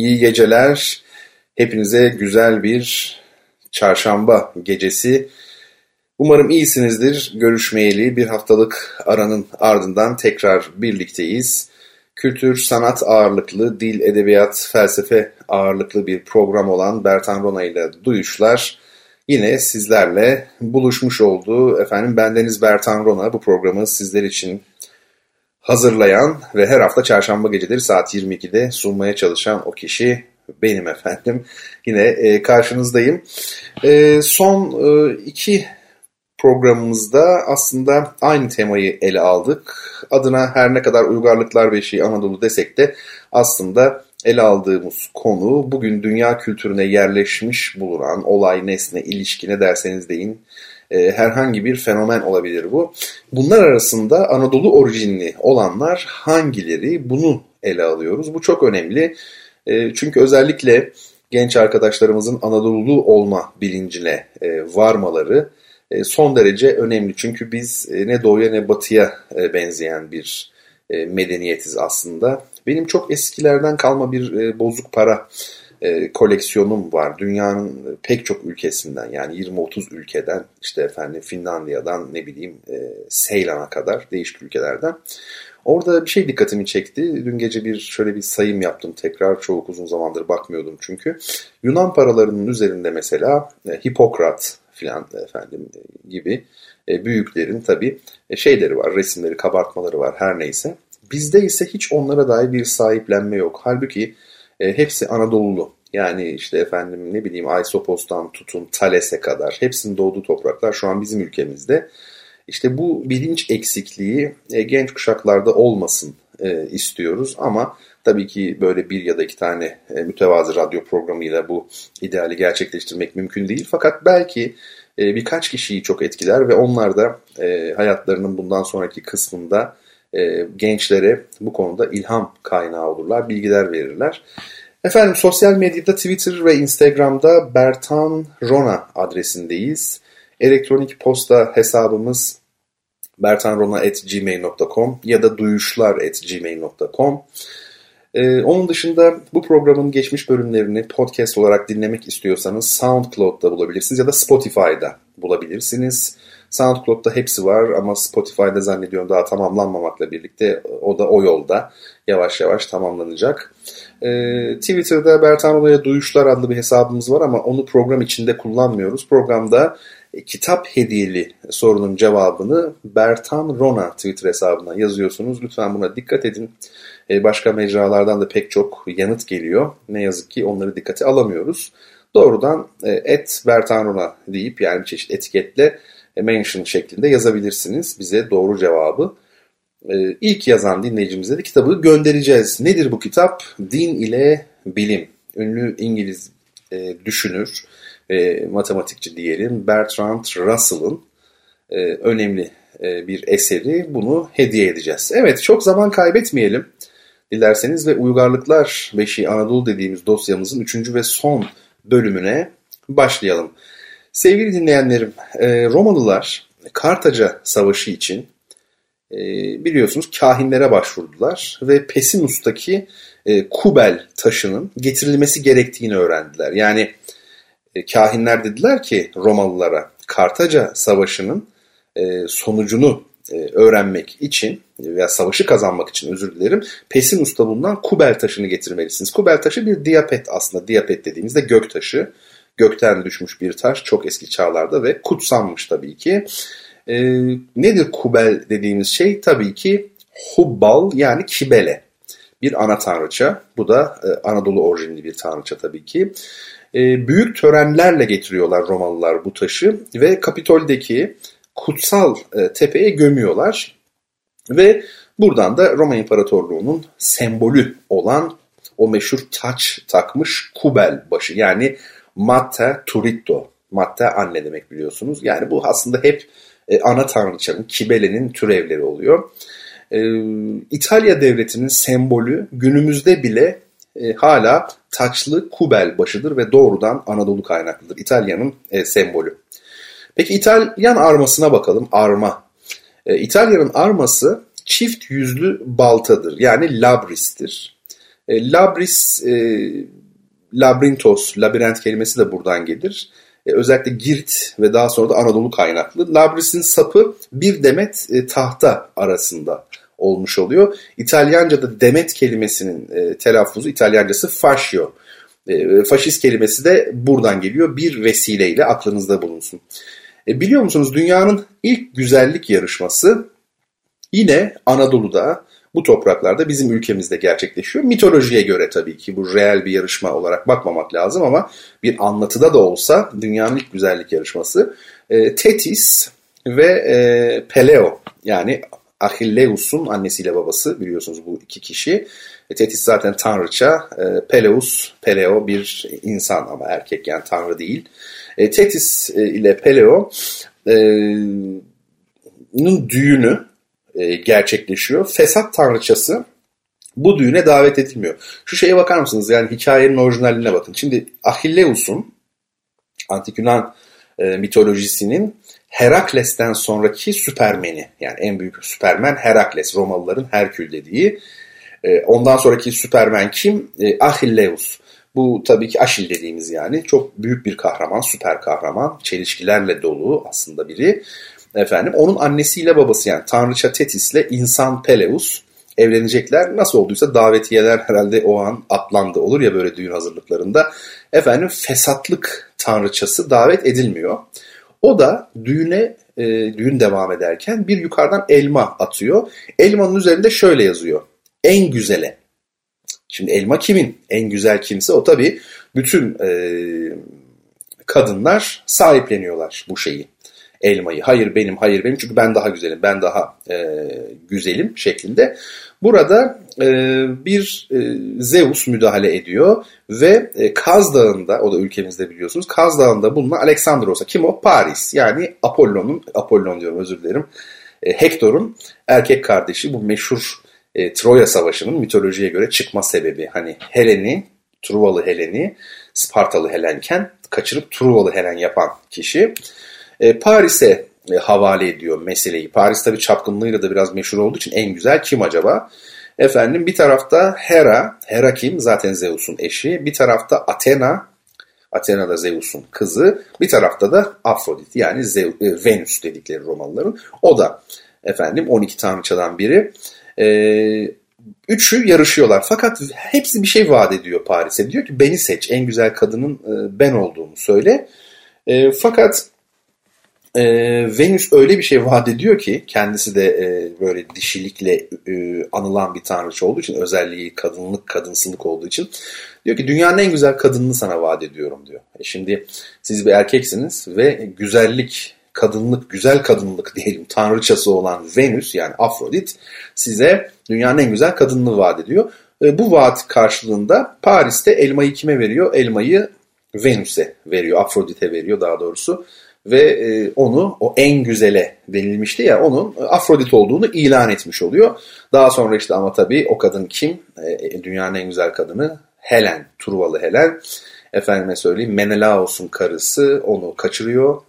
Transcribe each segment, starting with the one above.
iyi geceler. Hepinize güzel bir çarşamba gecesi. Umarım iyisinizdir. Görüşmeyeli bir haftalık aranın ardından tekrar birlikteyiz. Kültür, sanat ağırlıklı, dil, edebiyat, felsefe ağırlıklı bir program olan Bertan Rona ile Duyuşlar yine sizlerle buluşmuş oldu. Efendim bendeniz Bertan Rona bu programı sizler için hazırlayan ve her hafta çarşamba geceleri saat 22'de sunmaya çalışan o kişi benim efendim. Yine e, karşınızdayım. E, son e, iki programımızda aslında aynı temayı ele aldık. Adına her ne kadar uygarlıklar beşiği Anadolu desek de aslında ele aldığımız konu bugün dünya kültürüne yerleşmiş bulunan olay, nesne, ilişki ne derseniz deyin e, herhangi bir fenomen olabilir bu. Bunlar arasında Anadolu orijinli olanlar hangileri bunu ele alıyoruz. Bu çok önemli. E, çünkü özellikle genç arkadaşlarımızın Anadolu olma bilincine e, varmaları e, son derece önemli. Çünkü biz e, ne doğuya ne batıya e, benzeyen bir medeniyetiz aslında. Benim çok eskilerden kalma bir bozuk para koleksiyonum var. Dünyanın pek çok ülkesinden yani 20-30 ülkeden işte efendim Finlandiya'dan ne bileyim Seylan'a kadar değişik ülkelerden. Orada bir şey dikkatimi çekti. Dün gece bir şöyle bir sayım yaptım tekrar. Çok uzun zamandır bakmıyordum çünkü. Yunan paralarının üzerinde mesela Hipokrat filan efendim gibi e, büyüklerin tabi e, şeyleri var, resimleri, kabartmaları var her neyse. Bizde ise hiç onlara dair bir sahiplenme yok. Halbuki e, hepsi Anadolu'lu. Yani işte efendim ne bileyim Aysopos'tan tutun Thales'e kadar hepsinin doğduğu topraklar şu an bizim ülkemizde. İşte bu bilinç eksikliği e, genç kuşaklarda olmasın e, istiyoruz ama tabii ki böyle bir ya da iki tane e, mütevazı radyo programıyla bu ideali gerçekleştirmek mümkün değil. Fakat belki e, birkaç kişiyi çok etkiler ve onlar da e, hayatlarının bundan sonraki kısmında e, gençlere bu konuda ilham kaynağı olurlar, bilgiler verirler. Efendim sosyal medyada Twitter ve Instagram'da Bertan Rona adresindeyiz. Elektronik posta hesabımız bertanrona.gmail.com ya da duyuşlar.gmail.com. Ee, onun dışında bu programın geçmiş bölümlerini podcast olarak dinlemek istiyorsanız SoundCloud'da bulabilirsiniz ya da Spotify'da bulabilirsiniz. SoundCloud'da hepsi var ama Spotify'da zannediyorum daha tamamlanmamakla birlikte o da o yolda yavaş yavaş tamamlanacak. Ee, Twitter'da Bertan Olaya Duyuşlar adlı bir hesabımız var ama onu program içinde kullanmıyoruz. Programda e, kitap hediyeli sorunun cevabını Bertan Rona Twitter hesabından yazıyorsunuz. Lütfen buna dikkat edin. E, başka mecralardan da pek çok yanıt geliyor. Ne yazık ki onları dikkate alamıyoruz. Doğrudan e, et Bertan Rona deyip yani bir çeşit etiketle mention şeklinde yazabilirsiniz bize doğru cevabı. İlk yazan dinleyicimize de kitabı göndereceğiz. Nedir bu kitap? Din ile Bilim. Ünlü İngiliz düşünür e, matematikçi diyelim Bertrand Russell'ın e, önemli e, bir eseri. Bunu hediye edeceğiz. Evet çok zaman kaybetmeyelim dilerseniz ve Uygarlıklar Beşi Anadolu dediğimiz dosyamızın üçüncü ve son bölümüne başlayalım. Sevgili dinleyenlerim, e, Romalılar Kartaca Savaşı için e, biliyorsunuz kahinlere başvurdular ve Pesinus'taki e, Kubel taşının getirilmesi gerektiğini öğrendiler. Yani kahinler dediler ki Romalılara Kartaca Savaşı'nın sonucunu öğrenmek için veya savaşı kazanmak için özür dilerim Pesinus'ta bulunan Kubel taşını getirmelisiniz. Kubel taşı bir diyapet aslında. Diyapet dediğimizde gök taşı. Gökten düşmüş bir taş çok eski çağlarda ve kutsanmış tabii ki. E, nedir Kubel dediğimiz şey? Tabii ki Hubbal yani Kibele. Bir ana tanrıça. Bu da e, Anadolu orijinli bir tanrıça tabii ki e, büyük törenlerle getiriyorlar Romalılar bu taşı ve Kapitol'deki kutsal e, tepeye gömüyorlar. Ve buradan da Roma İmparatorluğu'nun sembolü olan o meşhur taç takmış kubel başı yani Matte Turitto. Matte anne demek biliyorsunuz. Yani bu aslında hep e, ana tanrıçanın, Kibele'nin türevleri oluyor. E, İtalya devletinin sembolü günümüzde bile e, hala taçlı kubel başıdır ve doğrudan Anadolu kaynaklıdır. İtalya'nın e, sembolü. Peki İtalyan armasına bakalım. Arma. E, İtalya'nın arması çift yüzlü baltadır. Yani labristir. E, labris, e, labrintos, labirent kelimesi de buradan gelir. E, özellikle Girit ve daha sonra da Anadolu kaynaklı. Labris'in sapı bir demet e, tahta arasında olmuş oluyor. İtalyanca'da demet kelimesinin e, telaffuzu İtalyancası fascio. E, faşist kelimesi de buradan geliyor. Bir vesileyle aklınızda bulunsun. E, biliyor musunuz dünyanın ilk güzellik yarışması yine Anadolu'da bu topraklarda bizim ülkemizde gerçekleşiyor. Mitolojiye göre tabii ki bu reel bir yarışma olarak bakmamak lazım ama bir anlatıda da olsa dünyanın ilk güzellik yarışması e, Tetis ve e, Peleo yani Achilleus'un annesiyle babası biliyorsunuz bu iki kişi. E, Tetis zaten tanrıça, e, Peleus, Peleo bir insan ama erkek yani tanrı değil. E, Tetis e, ile Peleo'nun e, düğünü e, gerçekleşiyor. Fesat tanrıçası bu düğüne davet edilmiyor. Şu şeye bakar mısınız? Yani hikayenin orijinaline bakın. Şimdi Achilleus'un Antik Yunan e, mitolojisinin Herakles'ten sonraki Süpermen'i yani en büyük Süpermen Herakles Romalıların Herkül dediği. E, ondan sonraki Süpermen kim? E, Achilleus. Bu tabii ki Aşil dediğimiz yani çok büyük bir kahraman, süper kahraman, çelişkilerle dolu aslında biri. Efendim onun annesiyle babası yani Tanrıça Tetis ile insan Peleus evlenecekler. Nasıl olduysa davetiyeler herhalde o an atlandı olur ya böyle düğün hazırlıklarında. Efendim fesatlık tanrıçası davet edilmiyor. O da düğüne e, düğün devam ederken bir yukarıdan elma atıyor. Elmanın üzerinde şöyle yazıyor. En güzele. Şimdi elma kimin? En güzel kimse o tabii bütün e, kadınlar sahipleniyorlar bu şeyi elmayı. Hayır benim, hayır benim çünkü ben daha güzelim, ben daha e, güzelim şeklinde. Burada e, bir e, Zeus müdahale ediyor ve e, Kaz Dağı'nda, o da ülkemizde biliyorsunuz, Kaz Dağı'nda bulunan Aleksandros'a, kim o? Paris yani Apollon'un, Apollon diyorum özür dilerim, e, Hektor'un erkek kardeşi bu meşhur e, Troya Savaşı'nın mitolojiye göre çıkma sebebi. Hani Helen'i, Truvalı Helen'i Spartalı Helenken kaçırıp Truvalı Helen yapan kişi. E, Paris'e e, havale ediyor meseleyi. Paris tabii çapkınlığıyla da biraz meşhur olduğu için en güzel kim acaba? Efendim bir tarafta Hera, Hera kim? Zaten Zeus'un eşi. Bir tarafta Athena, Athena da Zeus'un kızı. Bir tarafta da Afrodit yani Zeus, e, Venüs dedikleri Romalıların. O da efendim 12 tanrıçadan biri. E, üçü yarışıyorlar. Fakat hepsi bir şey vaat ediyor Paris'e. Diyor ki beni seç en güzel kadının e, ben olduğumu söyle. E, fakat e, Venüs öyle bir şey vaat ediyor ki kendisi de e, böyle dişilikle e, anılan bir tanrıç olduğu için özelliği kadınlık kadınsılık olduğu için diyor ki dünyanın en güzel kadınını sana vaat ediyorum diyor. E şimdi siz bir erkeksiniz ve güzellik kadınlık, güzel kadınlık diyelim tanrıçası olan Venüs yani Afrodit size dünyanın en güzel kadınını vaat ediyor. E, bu vaat karşılığında Paris'te elmayı kime veriyor? Elmayı Venüs'e veriyor, Afrodit'e veriyor daha doğrusu ve e, onu o en güzele denilmişti ya onun Afrodit olduğunu ilan etmiş oluyor. Daha sonra işte ama tabii o kadın kim? E, dünyanın en güzel kadını Helen, Truvalı Helen. Efendime söyleyeyim Menelaos'un karısı onu kaçırıyor.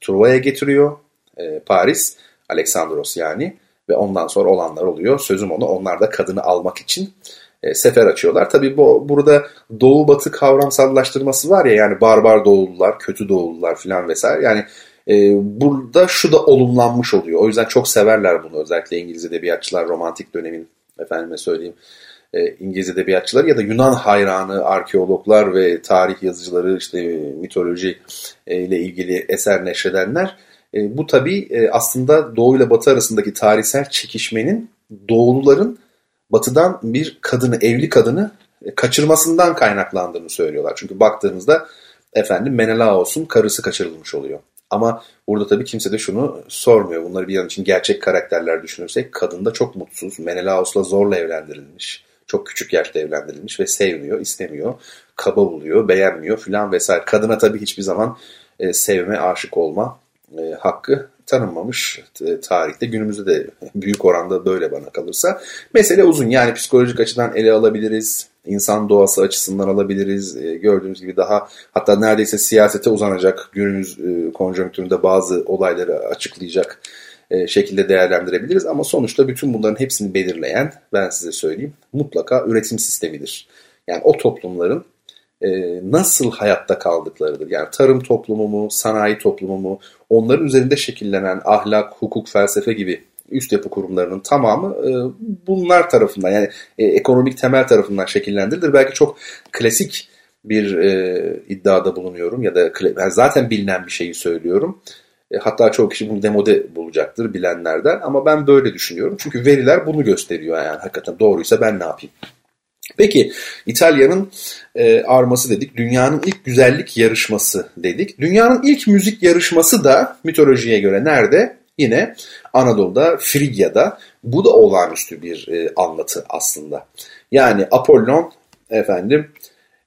Truva'ya getiriyor e, Paris, Aleksandros yani ve ondan sonra olanlar oluyor. Sözüm onu onlar da kadını almak için e, sefer açıyorlar. Tabii bu burada doğu batı kavramsallaştırması var ya yani barbar doğulular, kötü doğulular filan vesaire. Yani e, burada şu da olumlanmış oluyor. O yüzden çok severler bunu özellikle İngiliz edebiyatçılar romantik dönemin efendime söyleyeyim e, İngiliz edebiyatçıları ya da Yunan hayranı arkeologlar ve tarih yazıcıları işte mitoloji e, ile ilgili eser neşredenler e, bu tabii e, aslında Doğu ile Batı arasındaki tarihsel çekişmenin Doğuluların batıdan bir kadını, evli kadını e, kaçırmasından kaynaklandığını söylüyorlar. Çünkü baktığınızda efendim Menelaos'un karısı kaçırılmış oluyor. Ama burada tabii kimse de şunu sormuyor. Bunları bir yan için gerçek karakterler düşünürsek kadın da çok mutsuz. Menelaos'la zorla evlendirilmiş. Çok küçük yaşta evlendirilmiş ve sevmiyor, istemiyor, kaba buluyor, beğenmiyor filan vesaire. Kadına tabii hiçbir zaman e, sevme, aşık olma e, hakkı tanınmamış e, tarihte. Günümüzde de büyük oranda böyle bana kalırsa. Mesele uzun yani psikolojik açıdan ele alabiliriz. insan doğası açısından alabiliriz. E, gördüğünüz gibi daha hatta neredeyse siyasete uzanacak günümüz e, konjonktüründe bazı olayları açıklayacak e, şekilde değerlendirebiliriz. Ama sonuçta bütün bunların hepsini belirleyen ben size söyleyeyim mutlaka üretim sistemidir. Yani o toplumların e, nasıl hayatta kaldıklarıdır. Yani tarım toplumu mu, sanayi toplumu mu, onların üzerinde şekillenen ahlak, hukuk, felsefe gibi üst yapı kurumlarının tamamı e, bunlar tarafından yani e, ekonomik temel tarafından şekillendirilir. Belki çok klasik bir e, iddiada bulunuyorum ya da yani zaten bilinen bir şeyi söylüyorum. E, hatta çoğu kişi bunu demode bulacaktır bilenlerden ama ben böyle düşünüyorum. Çünkü veriler bunu gösteriyor yani hakikaten doğruysa ben ne yapayım? Peki İtalya'nın e, arması dedik. Dünyanın ilk güzellik yarışması dedik. Dünyanın ilk müzik yarışması da mitolojiye göre nerede? Yine Anadolu'da, Frigya'da. Bu da olağanüstü bir e, anlatı aslında. Yani Apollon efendim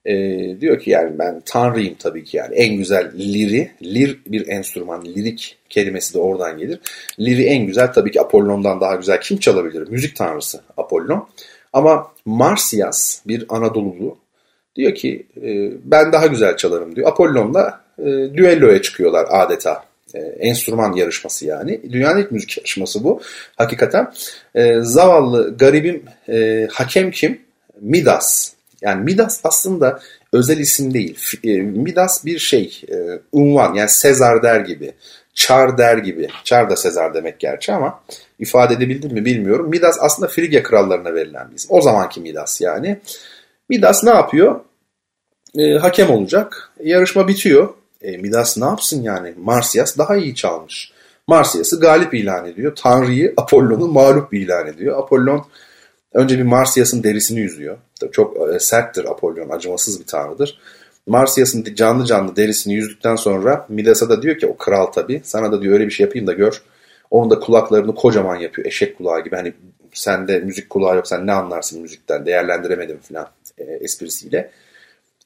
e, diyor ki yani ben tanrıyım tabii ki yani en güzel liri, lir bir enstrüman, lirik kelimesi de oradan gelir. Liri en güzel tabii ki Apollon'dan daha güzel kim çalabilir? Müzik tanrısı Apollon. Ama Marsyas bir Anadolulu diyor ki e, ben daha güzel çalarım diyor. Apollon'la e, düelloya çıkıyorlar adeta. E, enstrüman yarışması yani. Dünyanın ilk müzik yarışması bu. Hakikaten e, zavallı garibim hakem kim? Midas. Yani Midas aslında özel isim değil. Midas bir şey, unvan yani Sezar der gibi. Çar der gibi. Çar da Sezar demek gerçi ama ifade edebildim mi bilmiyorum. Midas aslında Frigya krallarına verilen bir isim. O zamanki Midas yani. Midas ne yapıyor? E, hakem olacak. Yarışma bitiyor. E, Midas ne yapsın yani? Marsyas daha iyi çalmış. Marsyas'ı galip ilan ediyor. Tanrı'yı Apollon'u mağlup ilan ediyor. Apollon önce bir Marsyas'ın derisini yüzüyor. Tabii çok e, serttir Apollon, acımasız bir tanrıdır. Marsyas'ın canlı canlı derisini yüzdükten sonra Midas'a da diyor ki o kral tabii sana da diyor öyle bir şey yapayım da gör. Onun da kulaklarını kocaman yapıyor eşek kulağı gibi hani sende müzik kulağı yok sen ne anlarsın müzikten değerlendiremedim falan e, esprisiyle.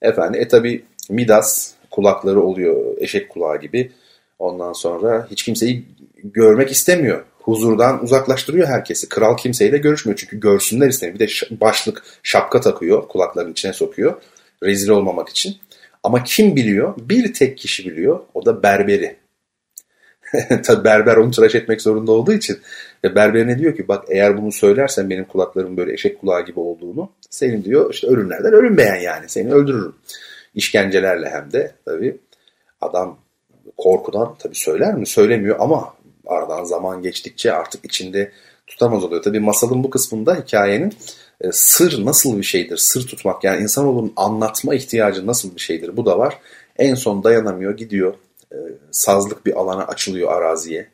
Efendim e tabi Midas kulakları oluyor eşek kulağı gibi. Ondan sonra hiç kimseyi görmek istemiyor. Huzurdan uzaklaştırıyor herkesi. Kral kimseyle görüşmüyor çünkü görsünler istemiyor. Bir de başlık şapka takıyor kulaklarının içine sokuyor rezil olmamak için. Ama kim biliyor? Bir tek kişi biliyor. O da berberi. Tabi berber onu tıraş etmek zorunda olduğu için. Ve berber ne diyor ki bak eğer bunu söylersen benim kulaklarım böyle eşek kulağı gibi olduğunu senin diyor işte ölümlerden ölüm beğen yani seni öldürürüm. İşkencelerle hem de tabi adam korkudan tabi söyler mi? Söylemiyor ama aradan zaman geçtikçe artık içinde tutamaz oluyor. Tabi masalın bu kısmında hikayenin e, sır nasıl bir şeydir? Sır tutmak yani insanoğlunun anlatma ihtiyacı nasıl bir şeydir? Bu da var. En son dayanamıyor gidiyor. E, sazlık bir alana açılıyor araziye.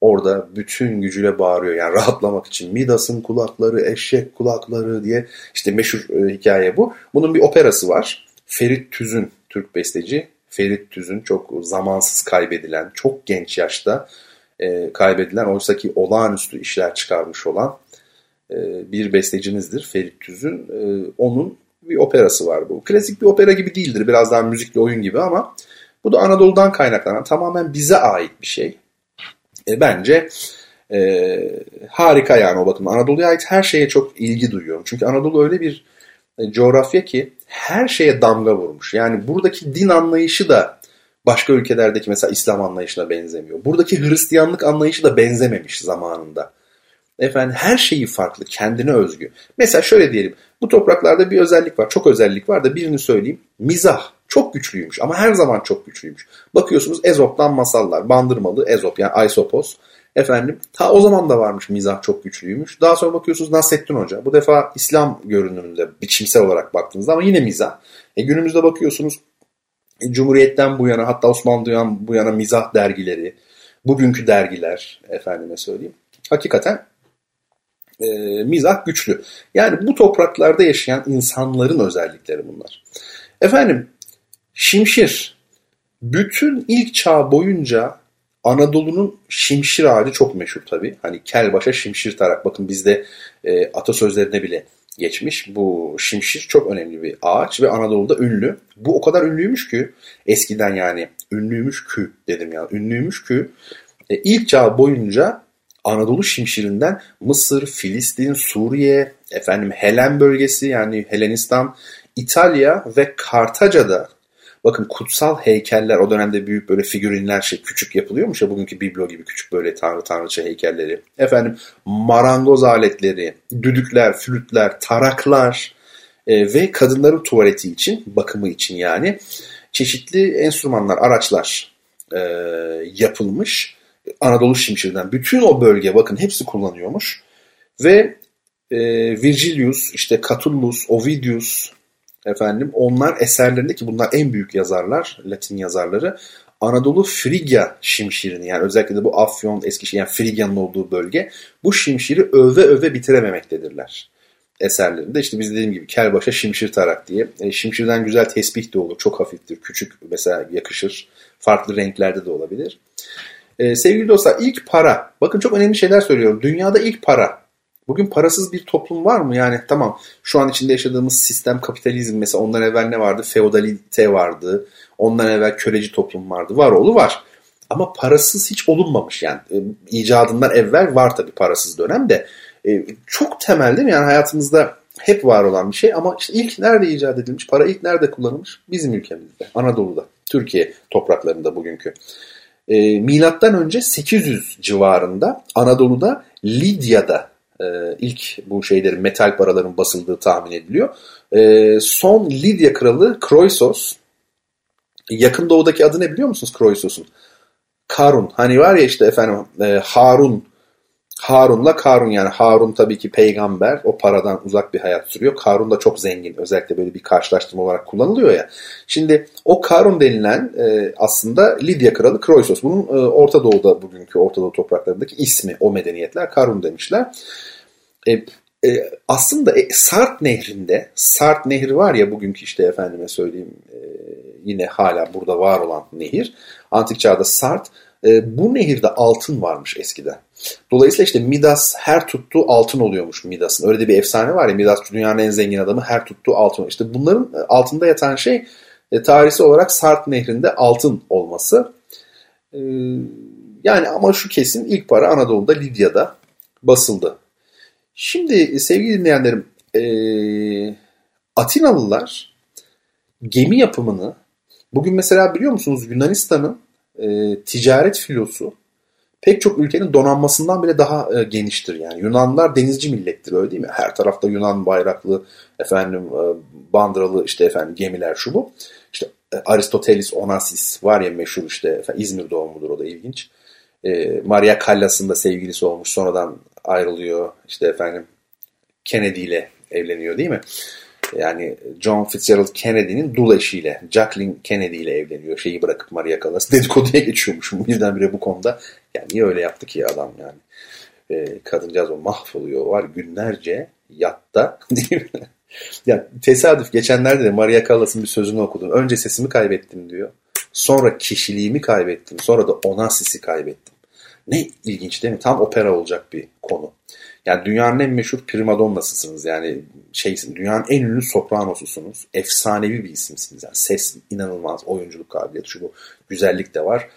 Orada bütün gücüyle bağırıyor yani rahatlamak için. Midas'ın kulakları, eşek kulakları diye işte meşhur e, hikaye bu. Bunun bir operası var. Ferit Tüzün Türk besteci. Ferit Tüzün çok zamansız kaybedilen, çok genç yaşta e, kaybedilen oysaki olağanüstü işler çıkarmış olan e, bir bestecimizdir Ferit Tüz'ün. E, onun bir operası var bu. Klasik bir opera gibi değildir. Biraz daha müzikli oyun gibi ama bu da Anadolu'dan kaynaklanan tamamen bize ait bir şey. E, bence e, harika yani o bakımdan. Anadolu'ya ait her şeye çok ilgi duyuyorum. Çünkü Anadolu öyle bir e, coğrafya ki her şeye damga vurmuş. Yani buradaki din anlayışı da başka ülkelerdeki mesela İslam anlayışına benzemiyor. Buradaki Hristiyanlık anlayışı da benzememiş zamanında. Efendim her şeyi farklı, kendine özgü. Mesela şöyle diyelim. Bu topraklarda bir özellik var. Çok özellik var da birini söyleyeyim. Mizah. Çok güçlüymüş ama her zaman çok güçlüymüş. Bakıyorsunuz Ezop'tan masallar. Bandırmalı Ezop yani Aysopos. Efendim ta o zaman da varmış mizah çok güçlüymüş. Daha sonra bakıyorsunuz Nasrettin Hoca. Bu defa İslam görünümünde biçimsel olarak baktığınızda ama yine mizah. E günümüzde bakıyorsunuz Cumhuriyet'ten bu yana hatta Osmanlı'dan bu yana mizah dergileri, bugünkü dergiler efendime söyleyeyim. Hakikaten e, mizah güçlü. Yani bu topraklarda yaşayan insanların özellikleri bunlar. Efendim şimşir bütün ilk çağ boyunca Anadolu'nun şimşir ağacı çok meşhur tabii. Hani kel başa şimşir tarak. Bakın bizde e, atasözlerine bile geçmiş. Bu şimşir çok önemli bir ağaç ve Anadolu'da ünlü. Bu o kadar ünlüymüş ki eskiden yani ünlüymüş kü dedim ya ünlüymüş kü e, ilk çağ boyunca Anadolu şimşirinden Mısır, Filistin, Suriye, efendim Helen bölgesi yani Helenistan, İtalya ve Kartaca'da bakın kutsal heykeller o dönemde büyük böyle figürinler şey küçük yapılıyormuş ya bugünkü biblo gibi küçük böyle tanrı tanrıça heykelleri. Efendim marangoz aletleri, düdükler, flütler, taraklar e, ve kadınların tuvaleti için, bakımı için yani çeşitli enstrümanlar, araçlar e, yapılmış. Anadolu Şimşir'den bütün o bölge bakın hepsi kullanıyormuş. Ve e, Virgilius, işte Catullus, Ovidius efendim onlar eserlerinde ki bunlar en büyük yazarlar, Latin yazarları Anadolu Frigya şimşirini yani özellikle de bu Afyon, Eskişehir yani Frigya'nın olduğu bölge bu şimşiri öve öve bitirememektedirler eserlerinde. İşte biz dediğim gibi kelbaşa şimşir tarak diye. E, şimşirden güzel tesbih de olur. Çok hafiftir. Küçük mesela yakışır. Farklı renklerde de olabilir. E, sevgili dostlar ilk para. Bakın çok önemli şeyler söylüyorum. Dünyada ilk para. Bugün parasız bir toplum var mı? Yani tamam şu an içinde yaşadığımız sistem kapitalizm mesela ondan evvel ne vardı? Feodalite vardı. Ondan evvel köleci toplum vardı. Var oğlu var. Ama parasız hiç olunmamış yani. E, icadından evvel var tabii parasız dönem de. E, çok temel değil mi? Yani hayatımızda hep var olan bir şey ama işte ilk nerede icat edilmiş? Para ilk nerede kullanılmış? Bizim ülkemizde, Anadolu'da, Türkiye topraklarında bugünkü. E, milattan önce 800 civarında Anadolu'da Lidya'da e, ilk bu şeylerin metal paraların basıldığı tahmin ediliyor. E, son Lidya kralı Kroisos yakın doğudaki adı ne biliyor musunuz Kroisos'un? Karun. Hani var ya işte efendim e, Harun Harun'la Karun yani Harun tabii ki peygamber o paradan uzak bir hayat sürüyor. Karun da çok zengin özellikle böyle bir karşılaştırma olarak kullanılıyor ya. Şimdi o Karun denilen e, aslında Lidya kralı Kroisos. Bunun e, Orta Doğu'da bugünkü Orta Doğu topraklarındaki ismi o medeniyetler Karun demişler. E, e, aslında e, Sart Nehri'nde Sart Nehri var ya bugünkü işte efendime söyleyeyim e, yine hala burada var olan nehir. Antik çağda Sart e, bu nehirde altın varmış eskiden. Dolayısıyla işte Midas her tuttuğu altın oluyormuş Midas'ın. Öyle de bir efsane var ya Midas dünyanın en zengin adamı her tuttuğu altın. İşte bunların e, altında yatan şey e, tarihsel olarak Sart nehrinde altın olması. E, yani ama şu kesin ilk para Anadolu'da Lidya'da basıldı. Şimdi sevgili dinleyenlerim Atinalılar gemi yapımını bugün mesela biliyor musunuz Yunanistan'ın e, ticaret filosu pek çok ülkenin donanmasından bile daha e, geniştir. Yani Yunanlılar denizci millettir öyle değil mi? Her tarafta Yunan bayraklı efendim e, bandıralı işte efendim gemiler şu bu. İşte e, Aristoteles Onassis var ya meşhur işte efendim, İzmir doğumludur o da ilginç. E, Maria Callas'ın da sevgilisi olmuş sonradan ayrılıyor işte efendim Kennedy ile evleniyor değil mi? Yani John Fitzgerald Kennedy'nin dul eşiyle Jacqueline Kennedy ile evleniyor. Şeyi bırakıp Maria Callas dedikoduya geçiyormuş birdenbire bu konuda. Yani niye öyle yaptı ki adam yani. E, kadıncağız o mahvoluyor var günlerce yatta değil mi? ya tesadüf geçenlerde de Maria Callas'ın bir sözünü okudum. Önce sesimi kaybettim diyor. Sonra kişiliğimi kaybettim. Sonra da ona sisi kaybettim. Ne ilginç değil mi? Tam opera olacak bir konu. Yani dünyanın en meşhur primadonnasısınız. Yani şeysin, dünyanın en ünlü sopranosusunuz. Efsanevi bir isimsiniz. Yani ses inanılmaz, oyunculuk kabiliyeti, şu bu güzellik de var.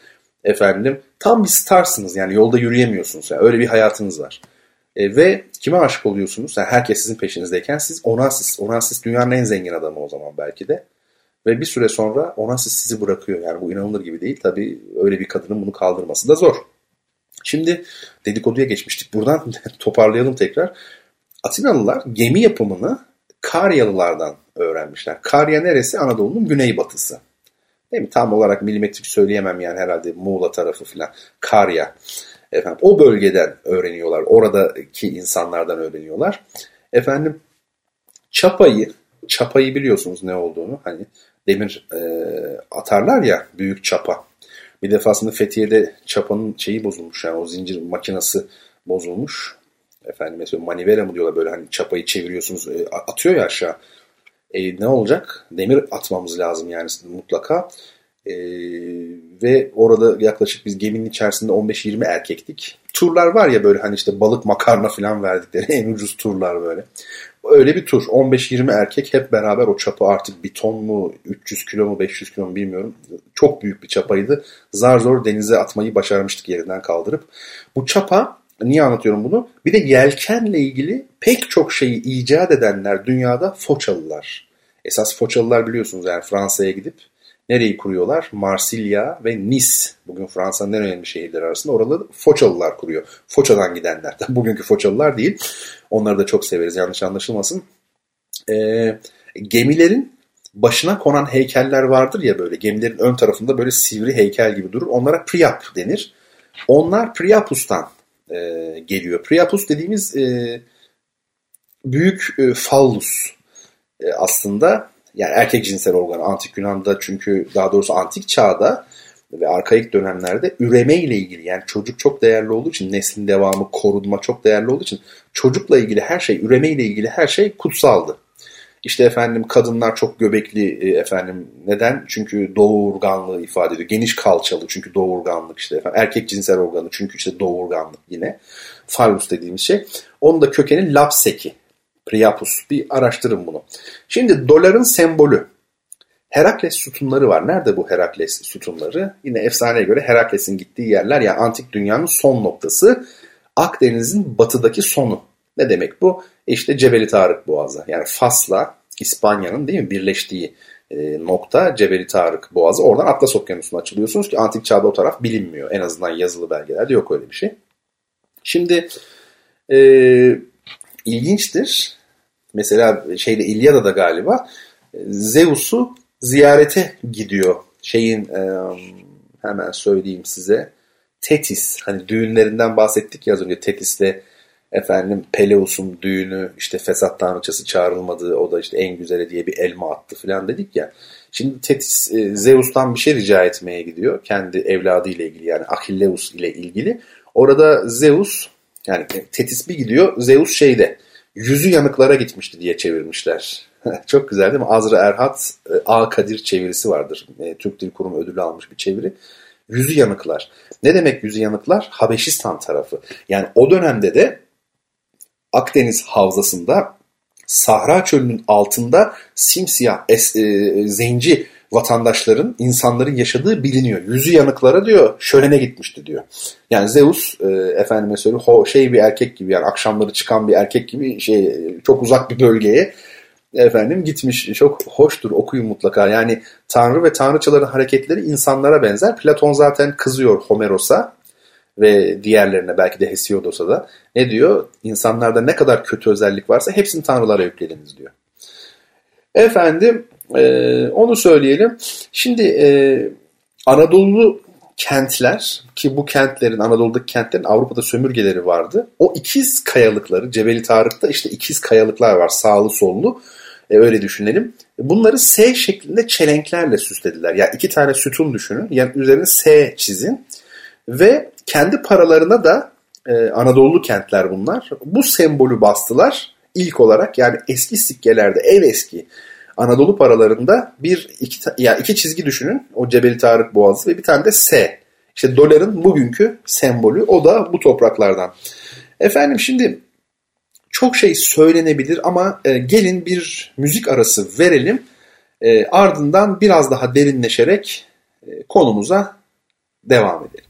Efendim tam bir starsınız yani yolda yürüyemiyorsunuz. Yani öyle bir hayatınız var. E, ve kime aşık oluyorsunuz? Yani herkes sizin peşinizdeyken siz Onassis. Onassis dünyanın en zengin adamı o zaman belki de. Ve bir süre sonra Onassis sizi bırakıyor. Yani bu inanılır gibi değil. Tabii öyle bir kadının bunu kaldırması da zor. Şimdi dedikoduya geçmiştik. Buradan toparlayalım tekrar. Atinalılar gemi yapımını Karyalılardan öğrenmişler. Karya neresi? Anadolu'nun güneybatısı. Değil mi? Tam olarak milimetrik söyleyemem yani herhalde Muğla tarafı filan. Karya. Efendim, o bölgeden öğreniyorlar. Oradaki insanlardan öğreniyorlar. Efendim çapayı, çapayı biliyorsunuz ne olduğunu. Hani demir e, atarlar ya büyük çapa. Bir defasında Fethiye'de çapanın şeyi bozulmuş yani o zincir makinası bozulmuş. Efendim mesela manivela mı diyorlar böyle hani çapayı çeviriyorsunuz e, atıyor ya aşağı. E, ne olacak? Demir atmamız lazım yani mutlaka. E, ve orada yaklaşık biz geminin içerisinde 15-20 erkektik. Turlar var ya böyle hani işte balık makarna falan verdikleri en ucuz turlar böyle. Öyle bir tur. 15-20 erkek hep beraber o çapı artık bir ton mu 300 kilo mu 500 kilo mu bilmiyorum. Çok büyük bir çapaydı. Zar zor denize atmayı başarmıştık yerinden kaldırıp. Bu çapa niye anlatıyorum bunu? Bir de yelkenle ilgili pek çok şeyi icat edenler dünyada Foçalılar. Esas Foçalılar biliyorsunuz yani Fransa'ya gidip nereyi kuruyorlar? Marsilya ve Nice. Bugün Fransa'nın en önemli şehirleri arasında oraları Foçalılar kuruyor. Foça'dan gidenler. Bugünkü Foçalılar değil. Onları da çok severiz yanlış anlaşılmasın. Ee, gemilerin başına konan heykeller vardır ya böyle. Gemilerin ön tarafında böyle sivri heykel gibi durur. Onlara Priap denir. Onlar Priapus'tan e, geliyor. Priapus dediğimiz e, büyük e, fallus e, aslında yani erkek cinsel organı antik Yunan'da çünkü daha doğrusu antik çağda ve arkaik dönemlerde üreme ile ilgili yani çocuk çok değerli olduğu için neslin devamı korunma çok değerli olduğu için çocukla ilgili her şey üreme ile ilgili her şey kutsaldı. İşte efendim kadınlar çok göbekli e, efendim neden? Çünkü doğurganlığı ifade ediyor. Geniş kalçalı çünkü doğurganlık işte efendim. Erkek cinsel organı çünkü işte doğurganlık yine. Phallus dediğimiz şey. Onun da kökeni lapseki. Priapus. Bir araştırın bunu. Şimdi doların sembolü. Herakles sütunları var. Nerede bu Herakles sütunları? Yine efsaneye göre Herakles'in gittiği yerler yani antik dünyanın son noktası. Akdeniz'in batıdaki sonu. Ne demek bu? İşte Cebeli Tarık Boğazı. Yani Fas'la İspanya'nın değil mi birleştiği e, nokta Cebeli Tarık Boğazı. Oradan Atlas Okyanusu'na açılıyorsunuz ki antik çağda o taraf bilinmiyor. En azından yazılı belgelerde yok öyle bir şey. Şimdi e, ilginçtir. Mesela şeyde İlyada'da galiba Zeus'u ziyarete gidiyor. Şeyin e, hemen söyleyeyim size. Tetis hani düğünlerinden bahsettik ya az önce Tetis'le efendim Peleus'un düğünü işte fesat tanrıçası çağrılmadığı o da işte en güzeli diye bir elma attı falan dedik ya. Şimdi Tetis e, Zeus'tan bir şey rica etmeye gidiyor. Kendi evladı ile ilgili yani Achilleus ile ilgili. Orada Zeus yani Tetis bir gidiyor Zeus şeyde yüzü yanıklara gitmişti diye çevirmişler. Çok güzel değil mi? Azra Erhat e, A. Kadir çevirisi vardır. E, Türk Dil Kurumu ödülü almış bir çeviri. Yüzü yanıklar. Ne demek yüzü yanıklar? Habeşistan tarafı. Yani o dönemde de Akdeniz havzasında Sahra çölünün altında simsiyah es, e, zenci vatandaşların, insanların yaşadığı biliniyor. Yüzü yanıklara diyor, şölene gitmişti diyor. Yani Zeus, e, efendime söyleyeyim, ho, şey bir erkek gibi yani akşamları çıkan bir erkek gibi şey çok uzak bir bölgeye efendim gitmiş. Çok hoştur okuyun mutlaka. Yani tanrı ve tanrıçaların hareketleri insanlara benzer. Platon zaten kızıyor Homeros'a ve diğerlerine belki de Hesiodos'a da ne diyor? İnsanlarda ne kadar kötü özellik varsa hepsini tanrılara yüklediniz diyor. Efendim e, onu söyleyelim. Şimdi e, Anadolu kentler ki bu kentlerin Anadolu'daki kentlerin Avrupa'da sömürgeleri vardı. O ikiz kayalıkları Cebeli Tarık'ta işte ikiz kayalıklar var sağlı sollu e, öyle düşünelim. Bunları S şeklinde çelenklerle süslediler. Yani iki tane sütun düşünün. Yani üzerine S çizin. Ve kendi paralarına da e, Anadolu kentler bunlar. Bu sembolü bastılar ilk olarak. Yani eski sikkelerde ev eski Anadolu paralarında bir iki, ya iki çizgi düşünün. O Cebeli Tarık Boğazı ve bir tane de S. İşte doların bugünkü sembolü o da bu topraklardan. Efendim şimdi çok şey söylenebilir ama e, gelin bir müzik arası verelim. E, ardından biraz daha derinleşerek e, konumuza devam edelim.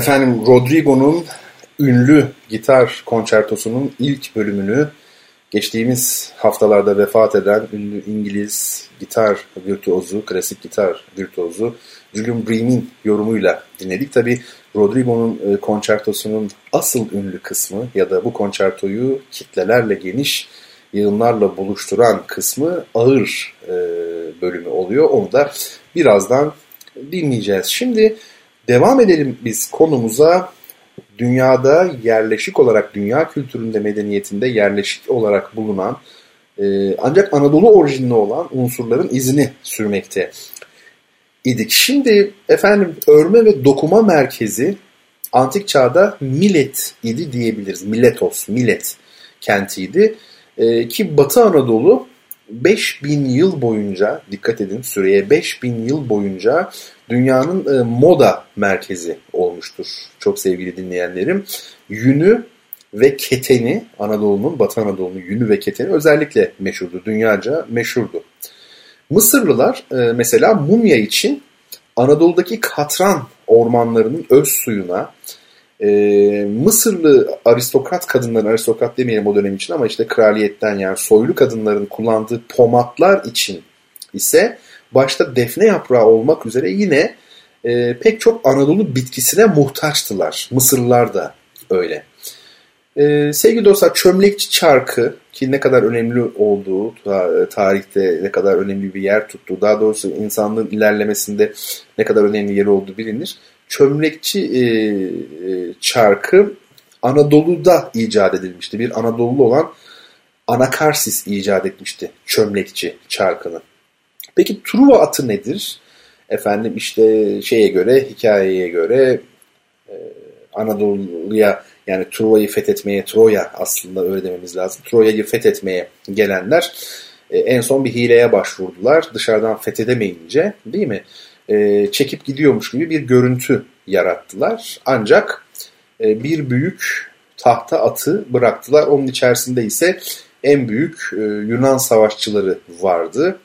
Efendim Rodrigo'nun ünlü gitar konçertosunun ilk bölümünü geçtiğimiz haftalarda vefat eden ünlü İngiliz gitar virtuozu, klasik gitar virtuozu Julian Bream'in yorumuyla dinledik. Tabi Rodrigo'nun e, konçertosunun asıl ünlü kısmı ya da bu konçertoyu kitlelerle geniş yığınlarla buluşturan kısmı ağır e, bölümü oluyor. Onu da birazdan dinleyeceğiz. Şimdi Devam edelim biz konumuza. Dünyada yerleşik olarak, dünya kültüründe, medeniyetinde yerleşik olarak bulunan e, ancak Anadolu orijinli olan unsurların izini sürmekte idik. Şimdi efendim örme ve dokuma merkezi antik çağda Milet idi diyebiliriz. Miletos, Milet kentiydi. E, ki Batı Anadolu 5000 yıl boyunca dikkat edin süreye 5000 yıl boyunca dünyanın e, moda merkezi olmuştur. Çok sevgili dinleyenlerim. Yünü ve keteni Anadolu'nun, Batı Anadolu'nun yünü ve keteni özellikle meşhurdu. Dünyaca meşhurdu. Mısırlılar e, mesela mumya için Anadolu'daki katran ormanlarının öz suyuna e, Mısırlı aristokrat kadınların, aristokrat demeyelim o dönem için ama işte kraliyetten yani soylu kadınların kullandığı pomatlar için ise başta defne yaprağı olmak üzere yine e, pek çok Anadolu bitkisine muhtaçtılar. Mısırlılar da öyle. E, sevgili dostlar çömlekçi çarkı ki ne kadar önemli olduğu tarihte ne kadar önemli bir yer tuttuğu daha doğrusu insanlığın ilerlemesinde ne kadar önemli yer olduğu bilinir. Çömlekçi e, e, çarkı Anadolu'da icat edilmişti. Bir Anadolu'lu olan Anakarsis icat etmişti çömlekçi çarkını. Peki Truva atı nedir? Efendim işte şeye göre, hikayeye göre e, Anadolu'ya yani Truva'yı fethetmeye, Troya aslında öyle dememiz lazım. Troya'yı fethetmeye gelenler e, en son bir hileye başvurdular. Dışarıdan fethedemeyince değil mi? E, çekip gidiyormuş gibi bir görüntü yarattılar. Ancak bir büyük tahta atı bıraktılar. Onun içerisinde ise en büyük Yunan savaşçıları vardı.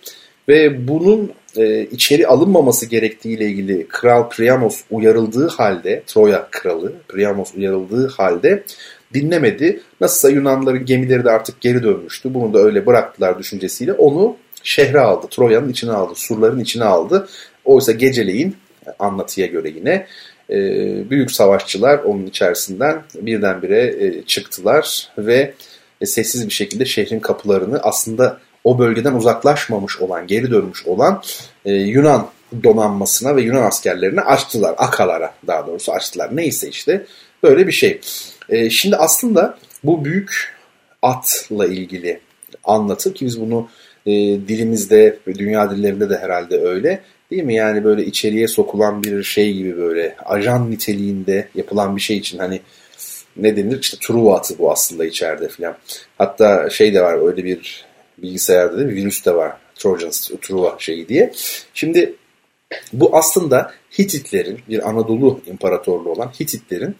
Ve bunun e, içeri alınmaması gerektiğiyle ilgili Kral Priamos uyarıldığı halde, Troya kralı Priamos uyarıldığı halde dinlemedi. Nasılsa Yunanların gemileri de artık geri dönmüştü. Bunu da öyle bıraktılar düşüncesiyle. Onu şehre aldı, Troya'nın içine aldı, surların içine aldı. Oysa geceleyin anlatıya göre yine e, büyük savaşçılar onun içerisinden birdenbire e, çıktılar ve e, sessiz bir şekilde şehrin kapılarını aslında o bölgeden uzaklaşmamış olan, geri dönmüş olan e, Yunan donanmasına ve Yunan askerlerine açtılar. Akalara daha doğrusu açtılar. Neyse işte böyle bir şey. E, şimdi aslında bu büyük atla ilgili anlatı ki biz bunu e, dilimizde ve dünya dillerinde de herhalde öyle. Değil mi? Yani böyle içeriye sokulan bir şey gibi böyle ajan niteliğinde yapılan bir şey için hani ne denir? İşte Truva atı bu aslında içeride filan. Hatta şey de var öyle bir bilgisayarda da bir virüs de var. Trojan Truva şeyi diye. Şimdi bu aslında Hititlerin bir Anadolu imparatorluğu olan Hititlerin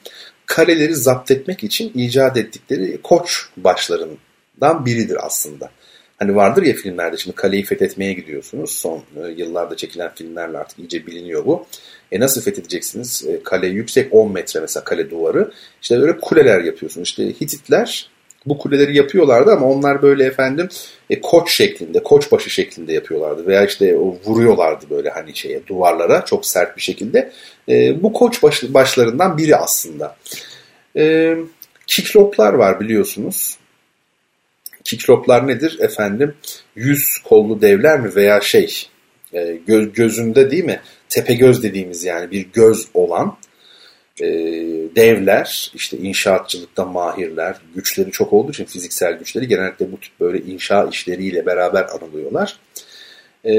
kaleleri zapt etmek için icat ettikleri koç başlarından biridir aslında. Hani vardır ya filmlerde şimdi kaleyi fethetmeye gidiyorsunuz. Son e, yıllarda çekilen filmlerle artık iyice biliniyor bu. E nasıl fethedeceksiniz? E, kale yüksek 10 metre mesela kale duvarı. İşte böyle kuleler yapıyorsunuz. İşte Hititler bu kuleleri yapıyorlardı ama onlar böyle efendim e, koç şeklinde, koç başı şeklinde yapıyorlardı. Veya işte o vuruyorlardı böyle hani şeye duvarlara çok sert bir şekilde. E, bu koç baş, başlarından biri aslında. E, kikloplar var biliyorsunuz. Kikloplar nedir efendim? Yüz kollu devler mi veya şey e, göz, gözünde değil mi? Tepe göz dediğimiz yani bir göz olan e, devler, işte inşaatçılıkta mahirler, güçleri çok olduğu için fiziksel güçleri genellikle bu tip böyle inşa işleriyle beraber anılıyorlar. E,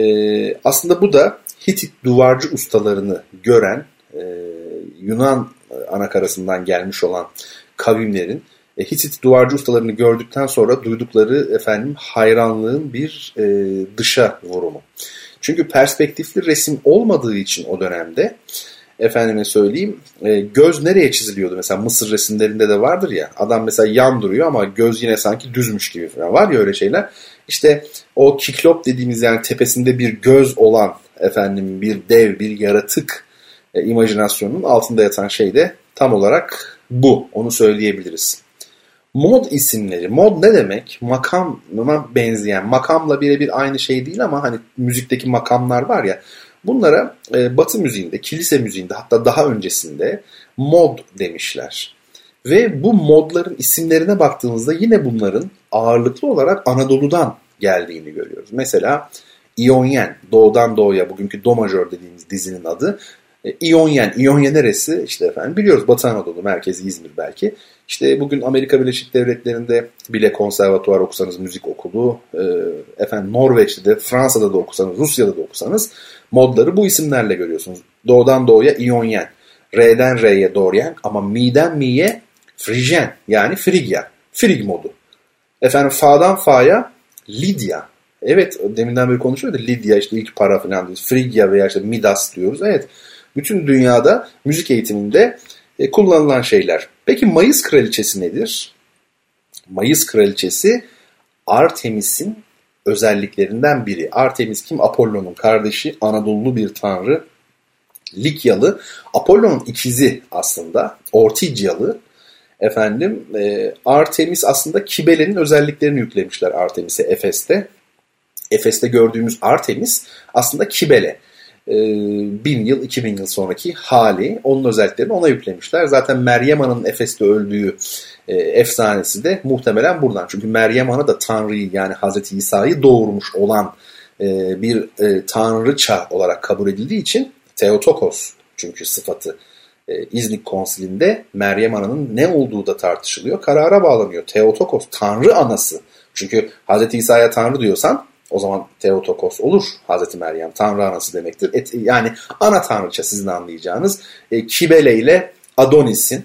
aslında bu da Hitit duvarcı ustalarını gören e, Yunan anakarasından gelmiş olan kavimlerin e, Hitit duvarcı ustalarını gördükten sonra duydukları efendim hayranlığın bir e, dışa vurumu. Çünkü perspektifli resim olmadığı için o dönemde efendime söyleyeyim e, göz nereye çiziliyordu mesela Mısır resimlerinde de vardır ya adam mesela yan duruyor ama göz yine sanki düzmüş gibi falan var ya öyle şeyler. İşte o kiklop dediğimiz yani tepesinde bir göz olan efendim bir dev bir yaratık e, imajinasyonunun altında yatan şey de tam olarak bu onu söyleyebiliriz. Mod isimleri. Mod ne demek? Makama benzeyen. Makamla birebir aynı şey değil ama hani müzikteki makamlar var ya. Bunlara e, Batı müziğinde, kilise müziğinde hatta daha öncesinde mod demişler. Ve bu modların isimlerine baktığımızda yine bunların ağırlıklı olarak Anadolu'dan geldiğini görüyoruz. Mesela İonyen, doğudan doğuya bugünkü do majör dediğimiz dizinin adı. E, İonyen, İonyen neresi? İşte efendim biliyoruz Batı Anadolu merkezi İzmir belki. İşte bugün Amerika Birleşik Devletleri'nde bile konservatuvar okusanız müzik okulu, e, efendim Norveç'te de, Fransa'da da okusanız, Rusya'da da okusanız modları bu isimlerle görüyorsunuz. Doğudan doğuya İonyen, R'den R'ye Doryen ama mi'den mi'ye Frijen yani Frigya, Frig modu. Efendim Fa'dan Fa'ya Lidya. Evet deminden beri konuşuyordu Lidya işte ilk para falan diyoruz. Frigya veya işte Midas diyoruz. Evet bütün dünyada müzik eğitiminde e, kullanılan şeyler. Peki Mayıs kraliçesi nedir? Mayıs kraliçesi Artemis'in özelliklerinden biri. Artemis kim? Apollon'un kardeşi, Anadolu bir tanrı. Likyalı. Apollon'un ikizi aslında. Ortigyalı. Efendim e, Artemis aslında Kibele'nin özelliklerini yüklemişler Artemis'e Efes'te. Efes'te gördüğümüz Artemis aslında Kibele. E, bin yıl, iki bin yıl sonraki hali. Onun özelliklerini ona yüklemişler. Zaten Meryem Ana'nın Efes'te öldüğü e, efsanesi de muhtemelen buradan. Çünkü Meryem Ana da Tanrı'yı yani Hazreti İsa'yı doğurmuş olan e, bir e, tanrıça olarak kabul edildiği için Theotokos çünkü sıfatı e, İznik konsilinde Meryem Ana'nın ne olduğu da tartışılıyor. Karara bağlanıyor. Theotokos, Tanrı anası. Çünkü Hz. İsa'ya Tanrı diyorsan o zaman Theotokos olur Hazreti Meryem. Tanrı anası demektir. Et, yani ana tanrıça sizin anlayacağınız. E, Kibele ile Adonis'in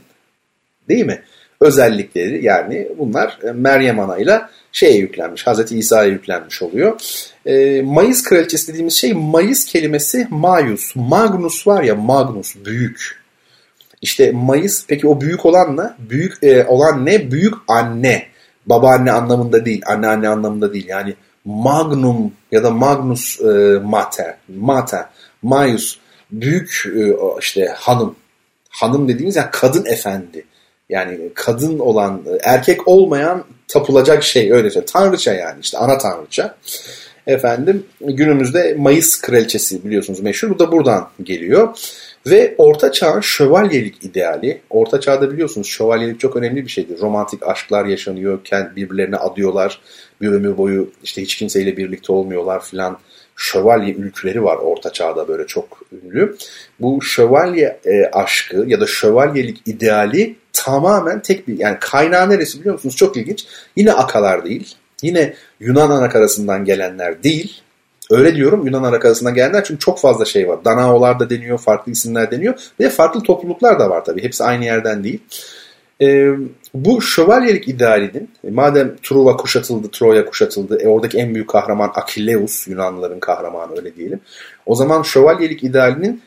değil mi? Özellikleri yani bunlar e, Meryem anayla şeye yüklenmiş. Hazreti İsa'ya yüklenmiş oluyor. E, Mayıs kraliçesi dediğimiz şey Mayıs kelimesi Mayus. Magnus var ya Magnus büyük. İşte Mayıs peki o büyük olan ne? Büyük e, olan ne? Büyük anne. Babaanne anlamında değil, anneanne anlamında değil. Yani Magnum ya da Magnus e, Mater, Mater, Maius büyük e, işte hanım. Hanım dediğimiz yani kadın efendi. Yani kadın olan, erkek olmayan tapılacak şey öyle söyleyeyim. Tanrıça yani işte ana tanrıça. Efendim günümüzde Mayıs kraliçesi biliyorsunuz meşhur. Bu da buradan geliyor. Ve Orta Çağ'ın şövalyelik ideali, Orta Çağ'da biliyorsunuz şövalyelik çok önemli bir şeydir. Romantik aşklar yaşanıyor, birbirlerine adıyorlar, bir ömür boyu işte hiç kimseyle birlikte olmuyorlar filan. Şövalye ülküleri var Orta Çağ'da böyle çok ünlü. Bu şövalye e, aşkı ya da şövalyelik ideali tamamen tek bir yani kaynağı neresi biliyor musunuz? Çok ilginç. Yine akalar değil. Yine Yunan anakarasından gelenler değil. Öyle diyorum Yunan Arakası'na gelenler çünkü çok fazla şey var. Danaolar da deniyor, farklı isimler deniyor. Ve farklı topluluklar da var tabii. Hepsi aynı yerden değil. Ee, bu şövalyelik idealinin madem Truva kuşatıldı, Troya kuşatıldı, e, oradaki en büyük kahraman Akilleus, Yunanlıların kahramanı öyle diyelim. O zaman şövalyelik idealinin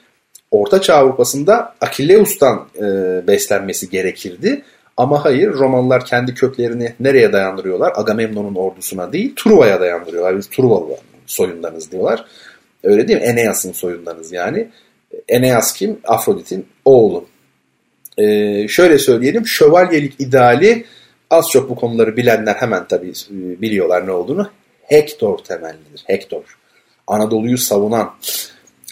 Orta Çağ Avrupa'sında Akilleus'tan e, beslenmesi gerekirdi. Ama hayır Romalılar kendi köklerini nereye dayandırıyorlar? Agamemnon'un ordusuna değil Truva'ya dayandırıyorlar. Biz Truvalı soyundanız diyorlar. Öyle değil mi? Eneas'ın soyundanız yani. Eneas kim? Afrodit'in oğlu. Ee, şöyle söyleyelim. Şövalyelik ideali az çok bu konuları bilenler hemen tabii e, biliyorlar ne olduğunu. Hektor temellidir. Hektor. Anadolu'yu savunan.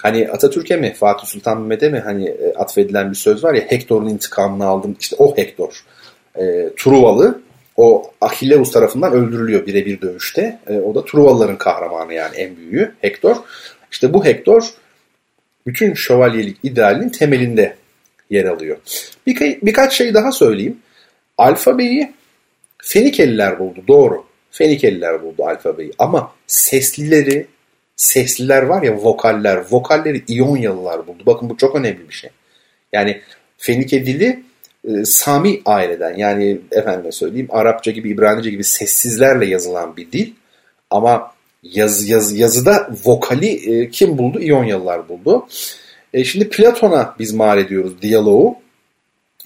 Hani Atatürk'e mi Fatih Sultan Mehmet'e mi hani e, atfedilen bir söz var ya Hektor'un intikamını aldım. İşte o Hektor. E, Truvalı o Achilleus tarafından öldürülüyor birebir dövüşte. E, o da Truvalıların kahramanı yani en büyüğü Hektor. İşte bu Hektor bütün şövalyelik idealinin temelinde yer alıyor. Bir, birkaç şey daha söyleyeyim. Alfabeyi Fenikeliler buldu doğru. Fenikeliler buldu alfabeyi ama seslileri sesliler var ya vokaller vokalleri İyonyalılar buldu. Bakın bu çok önemli bir şey. Yani Fenike dili e, Sami aileden yani efendime söyleyeyim Arapça gibi İbranice gibi sessizlerle yazılan bir dil ama yaz, yaz, yazıda vokali e, kim buldu? İyonyalılar buldu. E, şimdi Platon'a biz mal ediyoruz diyaloğu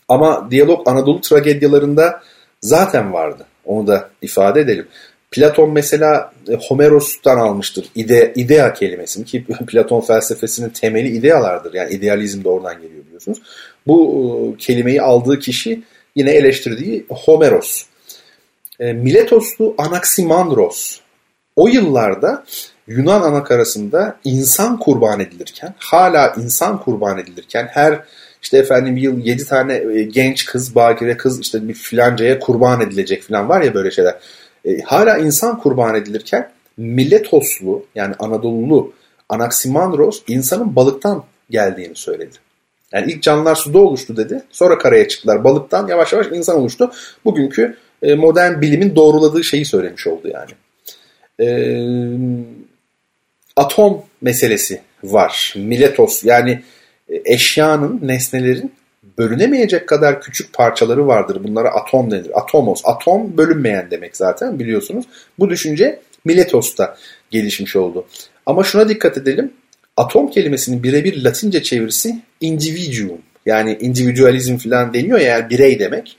ama diyalog Anadolu tragedyalarında zaten vardı. Onu da ifade edelim. Platon mesela e, Homeros'tan almıştır ide, idea kelimesini ki Platon felsefesinin temeli idealardır. Yani idealizm de oradan geliyor biliyorsunuz. Bu e, kelimeyi aldığı kişi yine eleştirdiği Homeros. E, Miletoslu Anaximandros o yıllarda Yunan anakarasında insan kurban edilirken, hala insan kurban edilirken her işte efendim yıl 7 tane e, genç kız, bakire kız işte bir filancaya kurban edilecek falan var ya böyle şeyler. E, hala insan kurban edilirken Miletoslu yani Anadolulu Anaximandros insanın balıktan geldiğini söyledi. Yani ilk canlılar suda oluştu dedi. Sonra karaya çıktılar. Balıktan yavaş yavaş insan oluştu. Bugünkü e, modern bilimin doğruladığı şeyi söylemiş oldu yani. E, atom meselesi var. Miletos yani e, eşyanın, nesnelerin bölünemeyecek kadar küçük parçaları vardır. Bunlara atom denir. Atomos. Atom bölünmeyen demek zaten biliyorsunuz. Bu düşünce Miletos'ta gelişmiş oldu. Ama şuna dikkat edelim. Atom kelimesinin birebir Latince çevirisi individuum. Yani individualizm falan deniyor ya yani birey demek.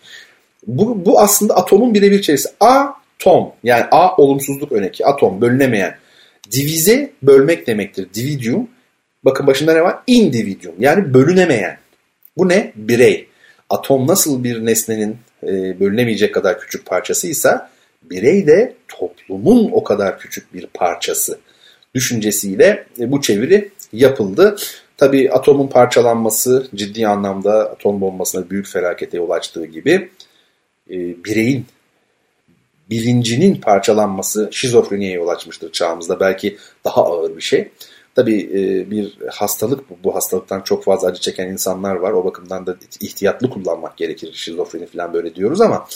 Bu, bu aslında atomun birebir çevirisi. Atom yani A olumsuzluk öneki. Atom bölünemeyen. Divize bölmek demektir. Dividium. Bakın başında ne var? Individuum yani bölünemeyen. Bu ne? Birey. Atom nasıl bir nesnenin e, bölünemeyecek kadar küçük parçasıysa birey de toplumun o kadar küçük bir parçası düşüncesiyle e, bu çeviri yapıldı. Tabii atomun parçalanması ciddi anlamda atom bombasına büyük felakete yol açtığı gibi e, bireyin bilincinin parçalanması şizofreniye yol açmıştır çağımızda. Belki daha ağır bir şey. Tabii e, bir hastalık bu. Hastalıktan çok fazla acı çeken insanlar var. O bakımdan da ihtiyatlı kullanmak gerekir. Şizofreni falan böyle diyoruz ama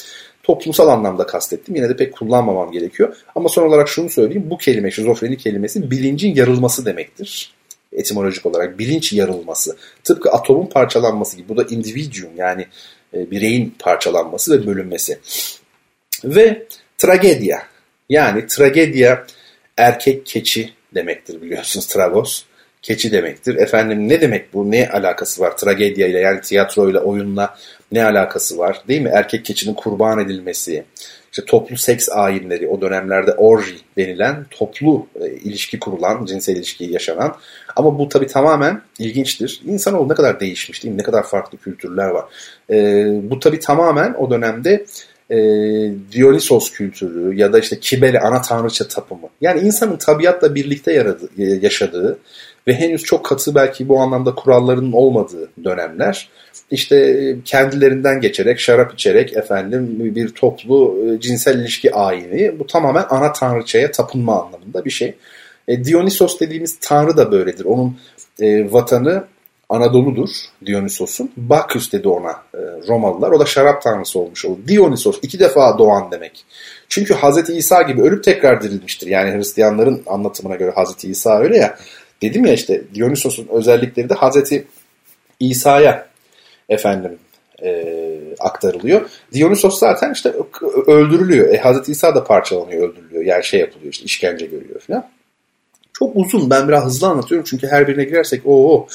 toplumsal anlamda kastettim. Yine de pek kullanmamam gerekiyor. Ama son olarak şunu söyleyeyim. Bu kelime, şizofreni kelimesi bilincin yarılması demektir. Etimolojik olarak bilinç yarılması. Tıpkı atomun parçalanması gibi. Bu da individuum yani e, bireyin parçalanması ve bölünmesi. Ve tragedya. Yani tragedya erkek keçi demektir biliyorsunuz tragos. Keçi demektir. Efendim ne demek bu? Ne alakası var tragedya ile yani tiyatroyla, oyunla ne alakası var? Değil mi? Erkek keçinin kurban edilmesi, işte toplu seks ayinleri, o dönemlerde orji denilen toplu e, ilişki kurulan, cinsel ilişki yaşanan. Ama bu tabii tamamen ilginçtir. İnsanoğlu ne kadar değişmiş değil mi? Ne kadar farklı kültürler var. E, bu tabii tamamen o dönemde e, Dionysos kültürü ya da işte Kibele ana tanrıça tapımı. Yani insanın tabiatla birlikte yaradı, e, yaşadığı ve henüz çok katı belki bu anlamda kurallarının olmadığı dönemler işte kendilerinden geçerek şarap içerek efendim bir toplu e, cinsel ilişki ayini bu tamamen ana tanrıçaya tapınma anlamında bir şey. E, Dionysos dediğimiz tanrı da böyledir. Onun e, vatanı Anadolu'dur Dionysos'un. Baküs dedi ona e, Romalılar. O da şarap tanrısı olmuş oldu. Dionysos iki defa doğan demek. Çünkü Hazreti İsa gibi ölüp tekrar dirilmiştir. Yani Hristiyanların anlatımına göre Hazreti İsa öyle ya. Dedim ya işte Dionysos'un özellikleri de Hazreti İsa'ya efendim e, aktarılıyor. Dionysos zaten işte öldürülüyor. E, Hazreti İsa da parçalanıyor, öldürülüyor. Yani şey yapılıyor işte işkence görüyor falan. Çok uzun. Ben biraz hızlı anlatıyorum çünkü her birine girersek o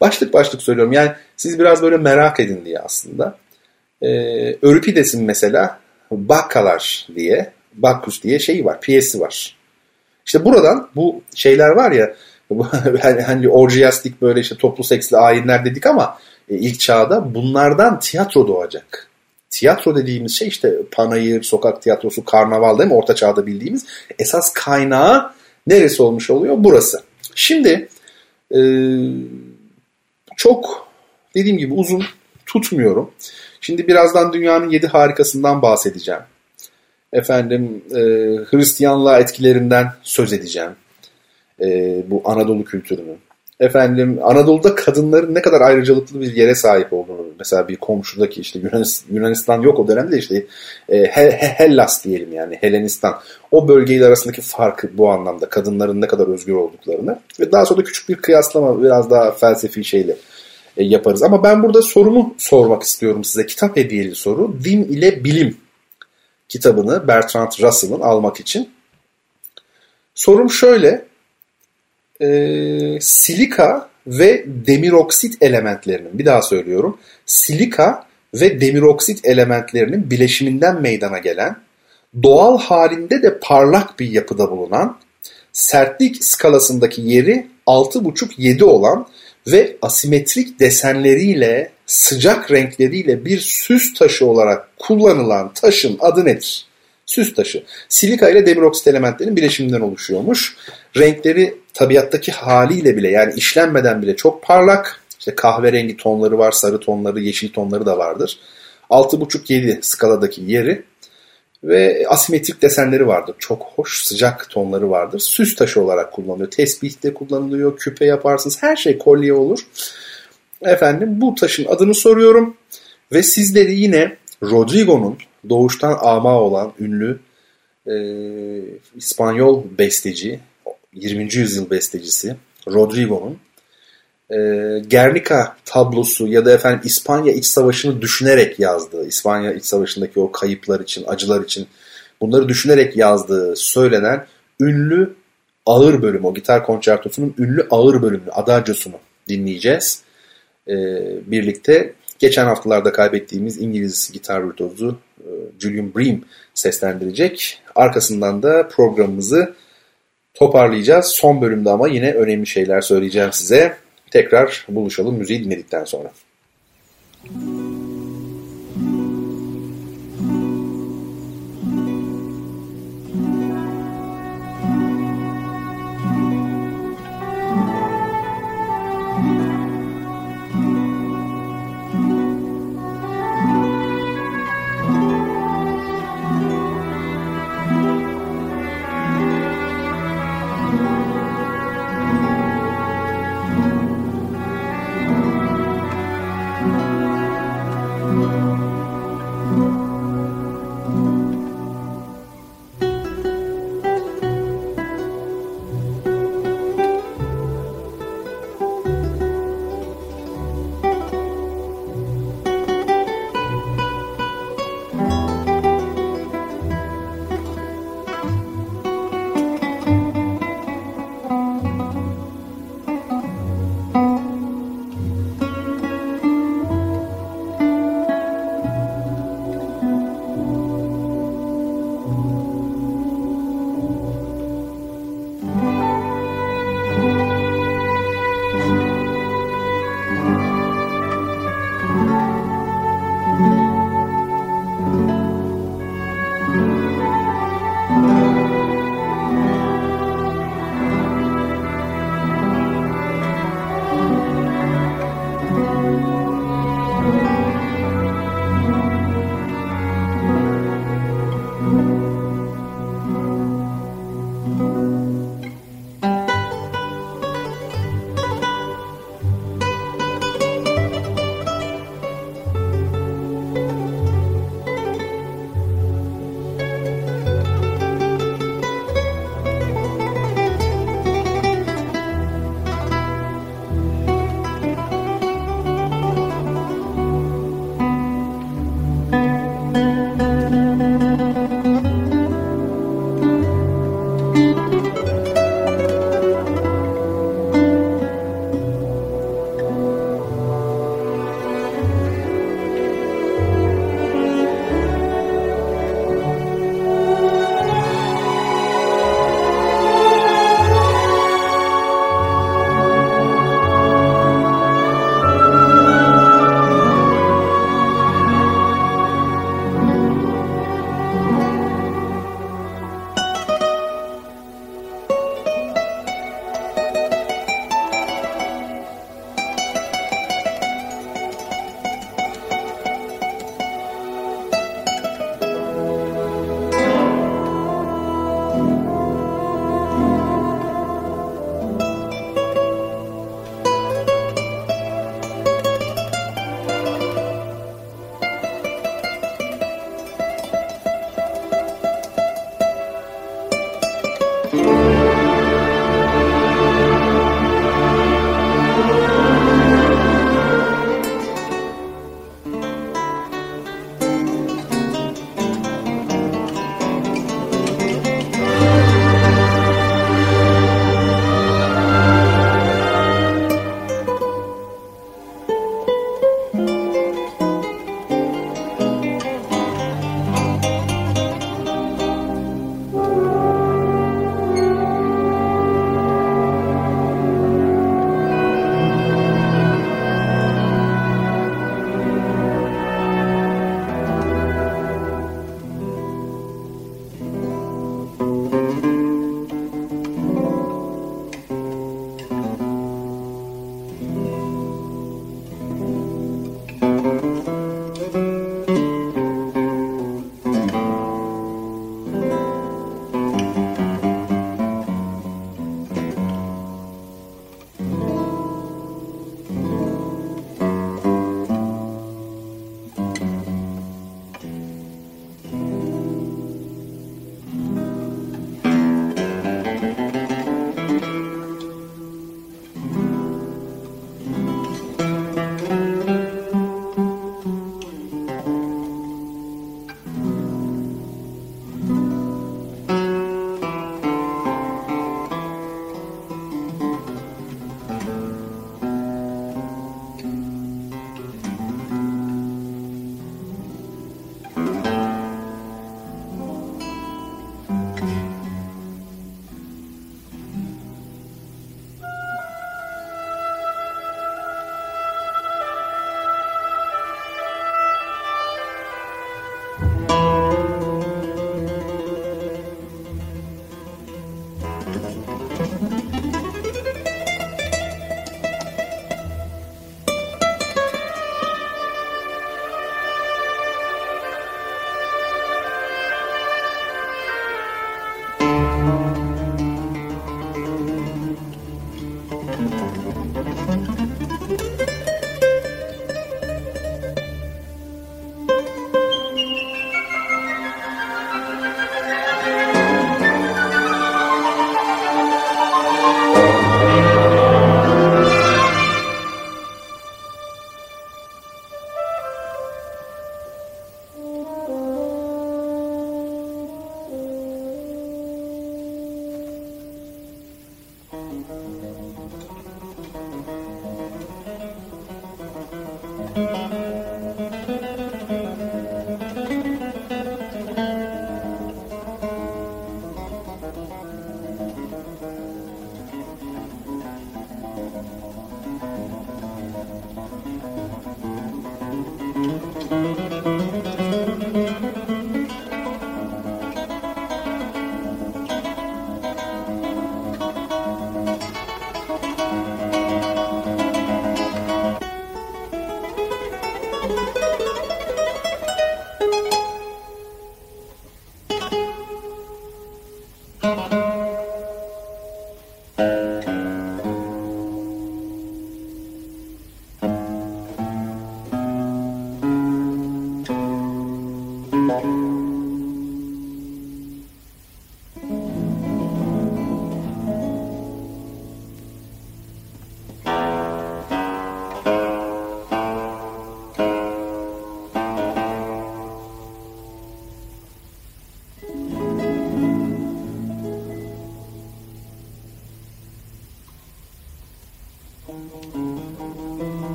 Başlık başlık söylüyorum. Yani siz biraz böyle merak edin diye aslında. Ee, Euripides'in mesela Bakkalar diye, Bakkus diye şeyi var, piyesi var. İşte buradan bu şeyler var ya, hani, hani orjiyastik böyle işte toplu seksli ayinler dedik ama e, ilk çağda bunlardan tiyatro doğacak. Tiyatro dediğimiz şey işte panayır, sokak tiyatrosu, karnaval değil mi? Orta çağda bildiğimiz. Esas kaynağı neresi olmuş oluyor? Burası. Şimdi e, çok dediğim gibi uzun tutmuyorum. Şimdi birazdan dünyanın yedi harikasından bahsedeceğim. Efendim e, Hristiyanlığa etkilerinden söz edeceğim. E, bu Anadolu kültürünün. Efendim Anadolu'da kadınların ne kadar ayrıcalıklı bir yere sahip olduğunu mesela bir komşudaki işte Yunanistan, Yunanistan yok o dönemde işte e, He, He, Hellas diyelim yani Helenistan o bölgeyle arasındaki farkı bu anlamda kadınların ne kadar özgür olduklarını ve daha sonra da küçük bir kıyaslama biraz daha felsefi şeyle yaparız. Ama ben burada sorumu sormak istiyorum size. Kitap hediyeli soru. Din ile Bilim kitabını Bertrand Russell'ın almak için. Sorum şöyle. E, silika ve demiroksit elementlerinin bir daha söylüyorum. Silika ve demiroksit elementlerinin bileşiminden meydana gelen doğal halinde de parlak bir yapıda bulunan sertlik skalasındaki yeri 6,5-7 olan ve asimetrik desenleriyle, sıcak renkleriyle bir süs taşı olarak kullanılan taşın adı nedir? Süs taşı. Silika ile demir oksit elementlerin bileşiminden oluşuyormuş. Renkleri tabiattaki haliyle bile yani işlenmeden bile çok parlak. İşte kahverengi tonları var, sarı tonları, yeşil tonları da vardır. 6,5-7 skaladaki yeri ve asimetrik desenleri vardır. Çok hoş sıcak tonları vardır. Süs taşı olarak kullanılıyor. Tesbihte kullanılıyor. Küpe yaparsınız. Her şey kolye olur. Efendim bu taşın adını soruyorum. Ve sizleri yine Rodrigo'nun doğuştan ama olan ünlü e, İspanyol besteci, 20. yüzyıl bestecisi Rodrigo'nun e, Guernica tablosu ya da efendim İspanya İç Savaşı'nı düşünerek yazdığı, İspanya İç Savaşı'ndaki o kayıplar için, acılar için bunları düşünerek yazdığı söylenen ünlü ağır bölüm, o gitar konçertosunun ünlü ağır bölümünü, adagiosunu dinleyeceğiz. E, birlikte geçen haftalarda kaybettiğimiz İngiliz gitar virtuozu e, Julian Bream seslendirecek. Arkasından da programımızı toparlayacağız. Son bölümde ama yine önemli şeyler söyleyeceğim size. Tekrar buluşalım müziği dinledikten sonra. Müzik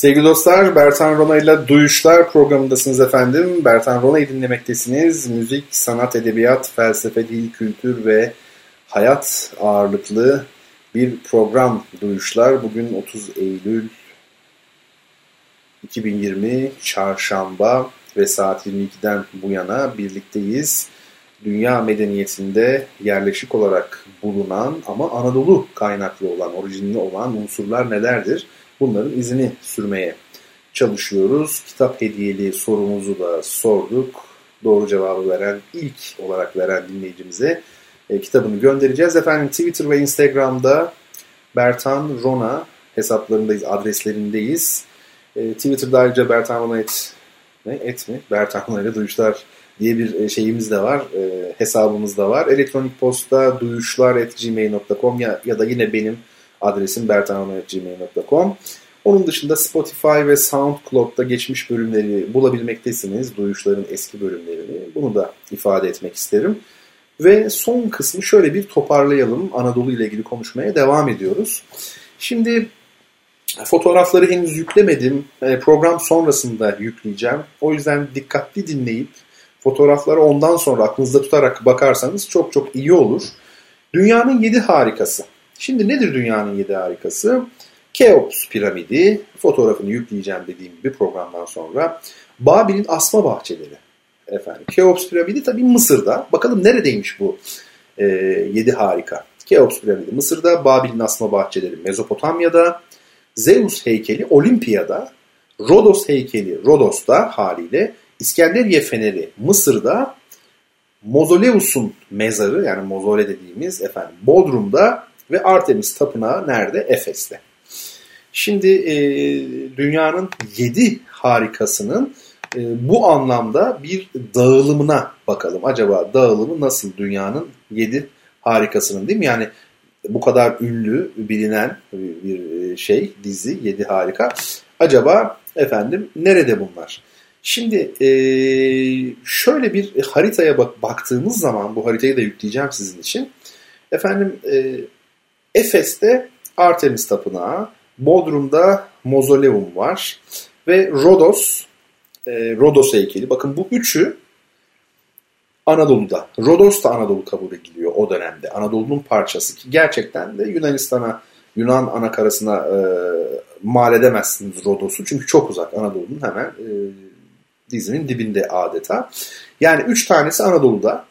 Sevgili dostlar, Bertan Rona ile Duyuşlar programındasınız efendim. Bertan Rona'yı dinlemektesiniz. Müzik, sanat, edebiyat, felsefe, dil, kültür ve hayat ağırlıklı bir program Duyuşlar. Bugün 30 Eylül 2020 Çarşamba ve saat 22'den bu yana birlikteyiz. Dünya medeniyetinde yerleşik olarak bulunan ama Anadolu kaynaklı olan, orijinli olan unsurlar nelerdir? Bunların izini sürmeye çalışıyoruz. Kitap hediyeli sorumuzu da sorduk. Doğru cevabı veren, ilk olarak veren dinleyicimize e, kitabını göndereceğiz. Efendim Twitter ve Instagram'da Bertan Rona hesaplarındayız, adreslerindeyiz. E, Twitter'da ayrıca Bertan Rona et, ne, et mi? Bertan Rona ile duyuşlar diye bir e, şeyimiz de var, e, hesabımız da var. Elektronik posta duyuşlar.gmail.com ya, ya da yine benim adresim bertanrona.gmail.com. Onun dışında Spotify ve SoundCloud'da geçmiş bölümleri bulabilmektesiniz. Duyuşların eski bölümlerini. Bunu da ifade etmek isterim. Ve son kısmı şöyle bir toparlayalım. Anadolu ile ilgili konuşmaya devam ediyoruz. Şimdi fotoğrafları henüz yüklemedim. E, program sonrasında yükleyeceğim. O yüzden dikkatli dinleyip fotoğrafları ondan sonra aklınızda tutarak bakarsanız çok çok iyi olur. Dünyanın yedi harikası. Şimdi nedir dünyanın yedi harikası? Keops piramidi, fotoğrafını yükleyeceğim dediğim bir programdan sonra. Babil'in asma bahçeleri. Efendim, Keops piramidi tabii Mısır'da. Bakalım neredeymiş bu e, yedi harika. Keops piramidi Mısır'da, Babil'in asma bahçeleri Mezopotamya'da, Zeus heykeli Olimpiya'da, Rodos heykeli Rodos'ta haliyle, İskenderiye feneri Mısır'da, Mozoleus'un mezarı yani mozole dediğimiz efendim Bodrum'da ve Artemis tapınağı nerede? Efes'te. Şimdi e, dünyanın yedi harikasının e, bu anlamda bir dağılımına bakalım. Acaba dağılımı nasıl dünyanın yedi harikasının değil mi? Yani bu kadar ünlü, bilinen bir şey, dizi, yedi harika. Acaba efendim nerede bunlar? Şimdi e, şöyle bir haritaya bak baktığımız zaman, bu haritayı da yükleyeceğim sizin için. Efendim e, Efes'te Artemis Tapınağı, Bodrum'da Mozoleum var ve Rodos, e, Rodos heykeli. Bakın bu üçü Anadolu'da. Rodos da Anadolu kabul ediliyor o dönemde. Anadolu'nun parçası ki gerçekten de Yunanistan'a, Yunan anakarasına e, mal edemezsiniz Rodos'u. Çünkü çok uzak Anadolu'nun hemen e, dizinin dibinde adeta. Yani üç tanesi Anadolu'da.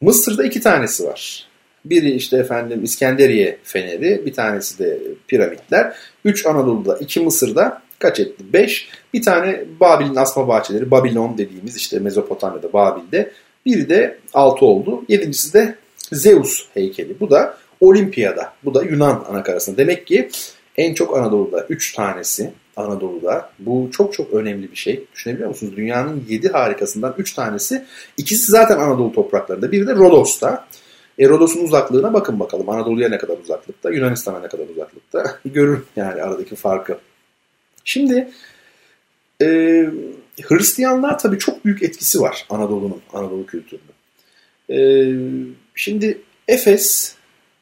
Mısır'da iki tanesi var. Biri işte efendim İskenderiye Feneri, bir tanesi de piramitler. Üç Anadolu'da, iki Mısır'da kaç etti? Beş. Bir tane Babil'in asma bahçeleri, Babilon dediğimiz işte Mezopotamya'da, Babil'de. Biri de altı oldu. Yedincisi de Zeus heykeli. Bu da Olimpiyada. Bu da Yunan anakarasında. Demek ki en çok Anadolu'da üç tanesi Anadolu'da. Bu çok çok önemli bir şey. Düşünebiliyor musunuz? Dünyanın yedi harikasından üç tanesi. ikisi zaten Anadolu topraklarında. Biri de Rodos'ta. E, Rodos'un uzaklığına bakın bakalım. Anadolu'ya ne kadar uzaklıkta, Yunanistan'a ne kadar uzaklıkta. Görün yani aradaki farkı. Şimdi e, Hristiyanlığa tabii çok büyük etkisi var Anadolu'nun, Anadolu kültürünün. E, şimdi Efes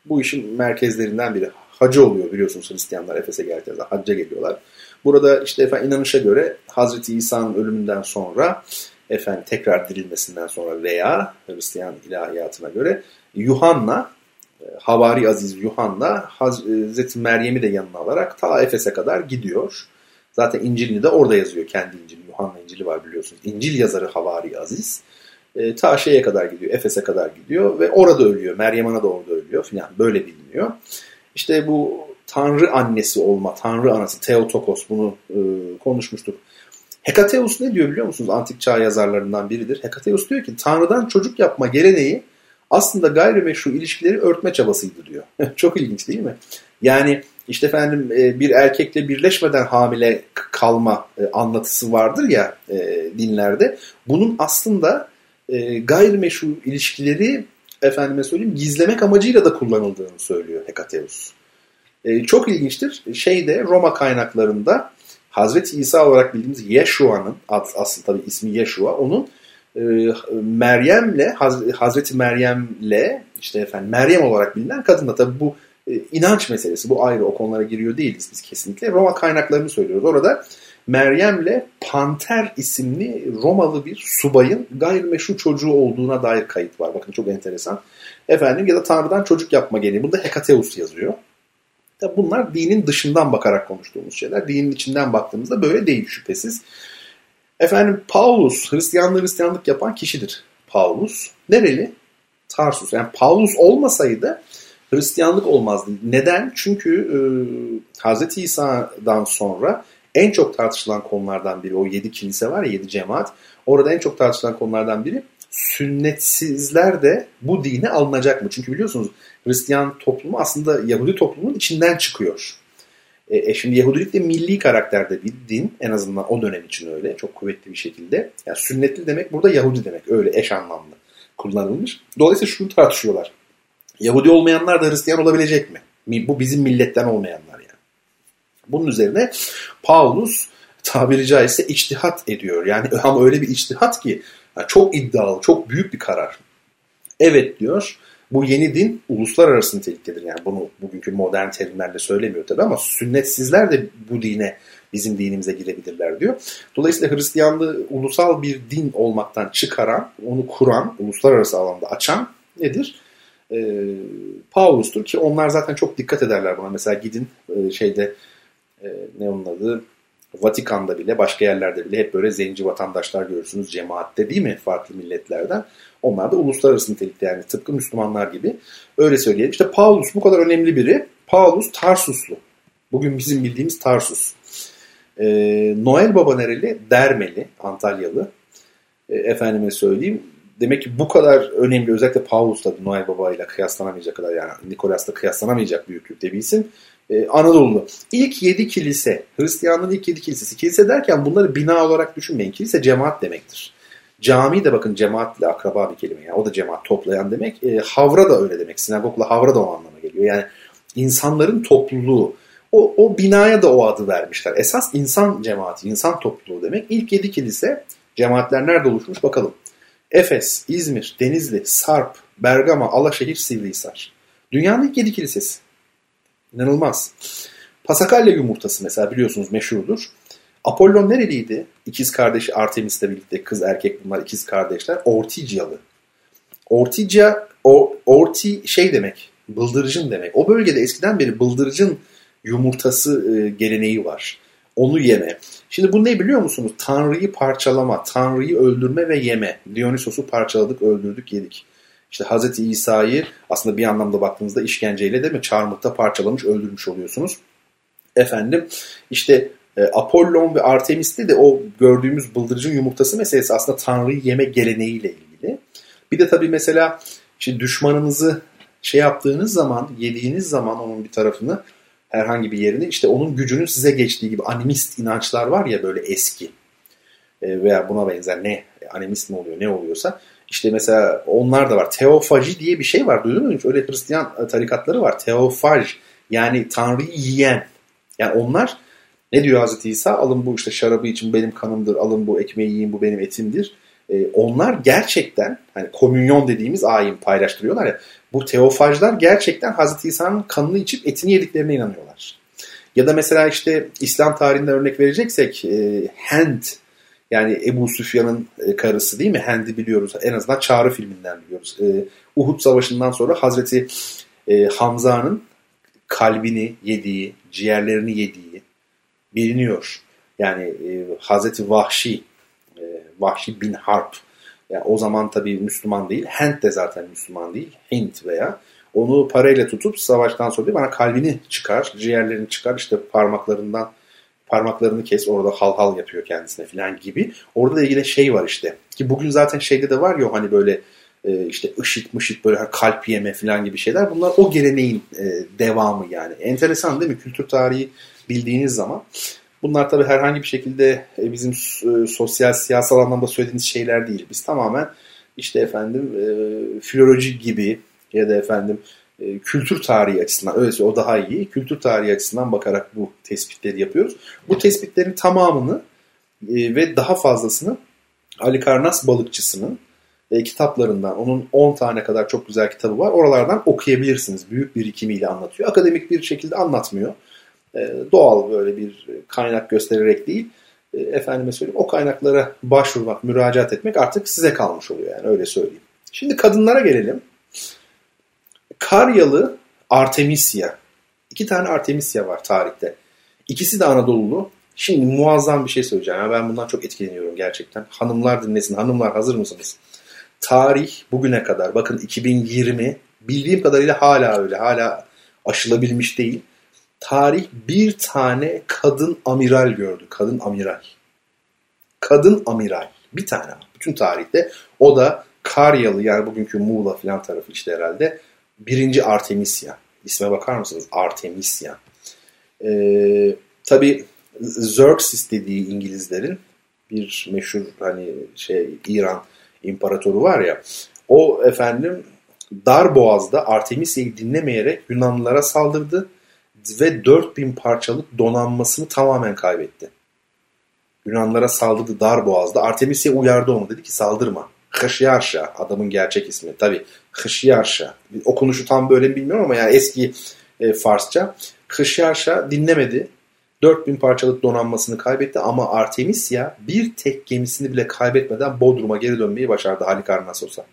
bu işin merkezlerinden biri. Hacı oluyor biliyorsunuz Hristiyanlar Efes'e geldiklerinde hacca geliyorlar. Burada işte efendim inanışa göre Hazreti İsa'nın ölümünden sonra efendim tekrar dirilmesinden sonra veya Hristiyan ilahiyatına göre Yuhanna e, Havari Aziz Yuhanna Hazreti Meryem'i de yanına alarak ta Efes'e kadar gidiyor. Zaten İncil'ini de orada yazıyor kendi İncil'i. Yuhanna İncil'i var biliyorsunuz. İncil yazarı Havari Aziz. E, ta şeye kadar gidiyor. Efes'e kadar gidiyor ve orada ölüyor. Meryem Ana da orada ölüyor filan. Böyle biliniyor. İşte bu Tanrı annesi olma, Tanrı anası Theotokos bunu e, konuşmuştuk. Hekateus ne diyor biliyor musunuz? Antik çağ yazarlarından biridir. Hekateus diyor ki Tanrı'dan çocuk yapma geleneği aslında gayrimeşru ilişkileri örtme çabasıydı diyor. Çok ilginç değil mi? Yani işte efendim e, bir erkekle birleşmeden hamile kalma e, anlatısı vardır ya e, dinlerde. Bunun aslında gayrimeşru ilişkileri efendime söyleyeyim gizlemek amacıyla da kullanıldığını söylüyor Hekateus. Çok ilginçtir. Şeyde Roma kaynaklarında Hazreti İsa olarak bildiğimiz Yeshua'nın aslında tabii ismi Yeshua onun Meryem'le Hazreti Meryem'le işte efendim Meryem olarak bilinen kadınla tabii bu e, inanç meselesi. Bu ayrı o konulara giriyor değiliz biz kesinlikle. Roma kaynaklarını söylüyoruz. Orada Meryem'le Panter isimli Romalı bir subayın gayrimeşru çocuğu olduğuna dair kayıt var. Bakın çok enteresan. Efendim ya da Tanrı'dan çocuk yapma geleneği. Burada Hekateus yazıyor. Tabi bunlar dinin dışından bakarak konuştuğumuz şeyler. Dinin içinden baktığımızda böyle değil şüphesiz. Efendim Paulus, Hristiyanlığı Hristiyanlık yapan kişidir. Paulus. Nereli? Tarsus. Yani Paulus olmasaydı Hristiyanlık olmazdı. Neden? Çünkü e, Hz. İsa'dan sonra en çok tartışılan konulardan biri o yedi kilise var ya yedi cemaat. Orada en çok tartışılan konulardan biri sünnetsizler de bu dine alınacak mı? Çünkü biliyorsunuz Hristiyan toplumu aslında Yahudi toplumunun içinden çıkıyor. E, e şimdi Yahudilik de milli karakterde bir din. En azından o dönem için öyle. Çok kuvvetli bir şekilde. Yani sünnetli demek burada Yahudi demek. Öyle eş anlamlı kullanılmış. Dolayısıyla şunu tartışıyorlar. Yahudi olmayanlar da Hristiyan olabilecek mi? Bu bizim milletten olmayanlar yani. Bunun üzerine Paulus tabiri caizse içtihat ediyor. Yani ama öyle bir içtihat ki çok iddialı, çok büyük bir karar. Evet diyor. Bu yeni din uluslararası niteliktedir. Yani bunu bugünkü modern terimlerle söylemiyor tabii ama sünnetsizler de bu dine bizim dinimize girebilirler diyor. Dolayısıyla Hristiyanlığı ulusal bir din olmaktan çıkaran, onu kuran, uluslararası alanda açan nedir? e, Paulus'tur ki onlar zaten çok dikkat ederler buna. Mesela gidin e, şeyde e, ne onun adı Vatikan'da bile başka yerlerde bile hep böyle zenci vatandaşlar görürsünüz cemaatte değil mi farklı milletlerden. Onlar da uluslararası nitelikte yani tıpkı Müslümanlar gibi. Öyle söyleyelim. İşte Paulus bu kadar önemli biri. Paulus Tarsuslu. Bugün bizim bildiğimiz Tarsus. Ee, Noel Baba nereli? Dermeli, Antalyalı. Ee, efendime söyleyeyim. Demek ki bu kadar önemli özellikle Paulus da Noel Baba ile kıyaslanamayacak kadar yani Nikolas'la kıyaslanamayacak büyüklükte bir isim. Ee, Anadolu'lu. İlk yedi kilise, Hristiyanlığın ilk yedi kilisesi. Kilise derken bunları bina olarak düşünmeyin. Kilise cemaat demektir. Cami de bakın cemaatle akraba bir kelime. Yani o da cemaat toplayan demek. E, havra da öyle demek. Sinagogla havra da o anlama geliyor. Yani insanların topluluğu. O, o binaya da o adı vermişler. Esas insan cemaati, insan topluluğu demek. İlk yedi kilise cemaatler nerede oluşmuş bakalım. Efes, İzmir, Denizli, Sarp, Bergama, Alaşehir, Sivrihisar. Dünyanın ilk yedi kilisesi. İnanılmaz. Pasakalya yumurtası mesela biliyorsunuz meşhurdur. Apollon nereliydi? İkiz kardeşi Artemis'le birlikte kız erkek bunlar ikiz kardeşler. Ortigyalı. Ortigya, o, orti şey demek, bıldırcın demek. O bölgede eskiden beri bıldırcın yumurtası e, geleneği var. Onu yeme. Şimdi bu ne biliyor musunuz? Tanrı'yı parçalama, Tanrı'yı öldürme ve yeme. Dionysos'u parçaladık, öldürdük, yedik. İşte Hz. İsa'yı aslında bir anlamda baktığınızda işkenceyle değil mi? Çarmıhta parçalamış, öldürmüş oluyorsunuz. Efendim işte e, Apollon ve Artemis'te de o gördüğümüz bıldırcın yumurtası meselesi aslında Tanrı'yı yeme geleneğiyle ilgili. Bir de tabii mesela işte düşmanınızı şey yaptığınız zaman, yediğiniz zaman onun bir tarafını herhangi bir yerini işte onun gücünün size geçtiği gibi animist inançlar var ya böyle eski e, veya buna benzer ne animist mi oluyor ne oluyorsa işte mesela onlar da var. Teofaji diye bir şey var. Duydun mu? Öyle Hristiyan tarikatları var. Teofaj yani Tanrı'yı yiyen. Yani onlar ne diyor Hazreti İsa? Alın bu işte şarabı için benim kanımdır. Alın bu ekmeği yiyin bu benim etimdir. Ee, onlar gerçekten hani komünyon dediğimiz ayin paylaştırıyorlar ya. Bu teofajlar gerçekten Hazreti İsa'nın kanını içip etini yediklerine inanıyorlar. Ya da mesela işte İslam tarihinden örnek vereceksek e, Hend yani Ebu Süfyan'ın e, karısı değil mi? Hend'i biliyoruz. En azından Çağrı filminden biliyoruz. E, Uhud Savaşı'ndan sonra Hazreti e, Hamza'nın kalbini yediği, ciğerlerini yediği biliniyor. Yani e, Hazreti Vahşi, e, Vahşi bin Harp. Yani o zaman tabii Müslüman değil. Hent de zaten Müslüman değil. Hint veya. Onu parayla tutup savaştan sonra bana kalbini çıkar, ciğerlerini çıkar, işte parmaklarından parmaklarını kes orada hal hal yapıyor kendisine falan gibi. Orada da ilgili şey var işte. Ki bugün zaten şeyde de var ya hani böyle e, işte ışık mışık böyle kalp yeme falan gibi şeyler. Bunlar o geleneğin e, devamı yani. Enteresan değil mi? Kültür tarihi bildiğiniz zaman. Bunlar tabii herhangi bir şekilde e, bizim e, sosyal siyasal anlamda söylediğiniz şeyler değil. Biz tamamen işte efendim filoloji gibi ya da efendim kültür tarihi açısından öyleyse o daha iyi. Kültür tarihi açısından bakarak bu tespitleri yapıyoruz. Bu tespitlerin tamamını ve daha fazlasını Ali Karnas balıkçısının e, kitaplarından onun 10 tane kadar çok güzel kitabı var. Oralardan okuyabilirsiniz. Büyük birikimiyle anlatıyor. Akademik bir şekilde anlatmıyor. doğal böyle bir kaynak göstererek değil. efendime söyleyeyim o kaynaklara başvurmak, müracaat etmek artık size kalmış oluyor yani öyle söyleyeyim. Şimdi kadınlara gelelim. Karyalı Artemisia. İki tane Artemisia var tarihte. İkisi de Anadolu'lu. Şimdi muazzam bir şey söyleyeceğim. Ben bundan çok etkileniyorum gerçekten. Hanımlar dinlesin. Hanımlar hazır mısınız? Tarih bugüne kadar bakın 2020 bildiğim kadarıyla hala öyle. Hala aşılabilmiş değil. Tarih bir tane kadın amiral gördü. Kadın amiral. Kadın amiral. Bir tane. Bütün tarihte. O da Karyalı yani bugünkü Muğla falan tarafı işte herhalde birinci Artemisia. İsme bakar mısınız? Artemisia. Ee, Tabi Xerxes dediği İngilizlerin bir meşhur hani şey İran imparatoru var ya o efendim dar boğazda Artemisia'yı dinlemeyerek Yunanlılara saldırdı ve 4000 parçalık donanmasını tamamen kaybetti. Yunanlara saldırdı dar boğazda. Artemisia uyardı onu dedi ki saldırma. Hışyarşa adamın gerçek ismi. Tabi Hışyarşa. Okunuşu tam böyle mi bilmiyorum ama yani eski e, Farsça. Hışyarşa dinlemedi. 4000 parçalık donanmasını kaybetti ama Artemisia bir tek gemisini bile kaybetmeden Bodrum'a geri dönmeyi başardı Halikarnassos'a.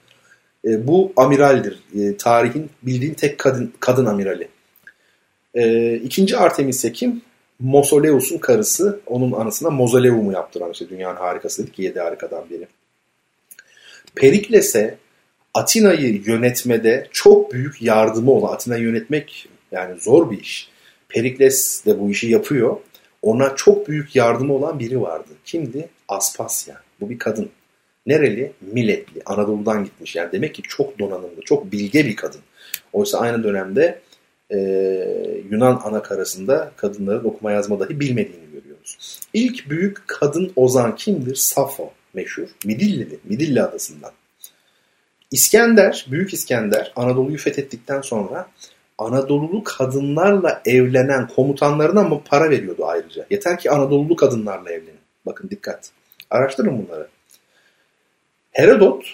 E, bu amiraldir. E, tarihin bildiğin tek kadın, kadın amirali. E, ikinci Artemisia kim? Mosoleus'un karısı onun anısına mozoleumu yaptıran işte dünyanın harikası dedik yedi harikadan biri. Perikles'e Atina'yı yönetmede çok büyük yardımı olan Atina'yı yönetmek yani zor bir iş. Perikles de bu işi yapıyor. Ona çok büyük yardımı olan biri vardı. Kimdi? Aspasya. Bu bir kadın. Nereli? Miletli. Anadolu'dan gitmiş. Yani demek ki çok donanımlı, çok bilge bir kadın. Oysa aynı dönemde e, Yunan anakarasında kadınların okuma yazma dahi bilmediğini görüyoruz. İlk büyük kadın ozan kimdir? Safo meşhur. Midilli'li. Midilli adasından. İskender, Büyük İskender Anadolu'yu fethettikten sonra Anadolulu kadınlarla evlenen komutanlarına mı para veriyordu ayrıca. Yeter ki Anadolulu kadınlarla evlenin. Bakın dikkat. Araştırın bunları. Herodot,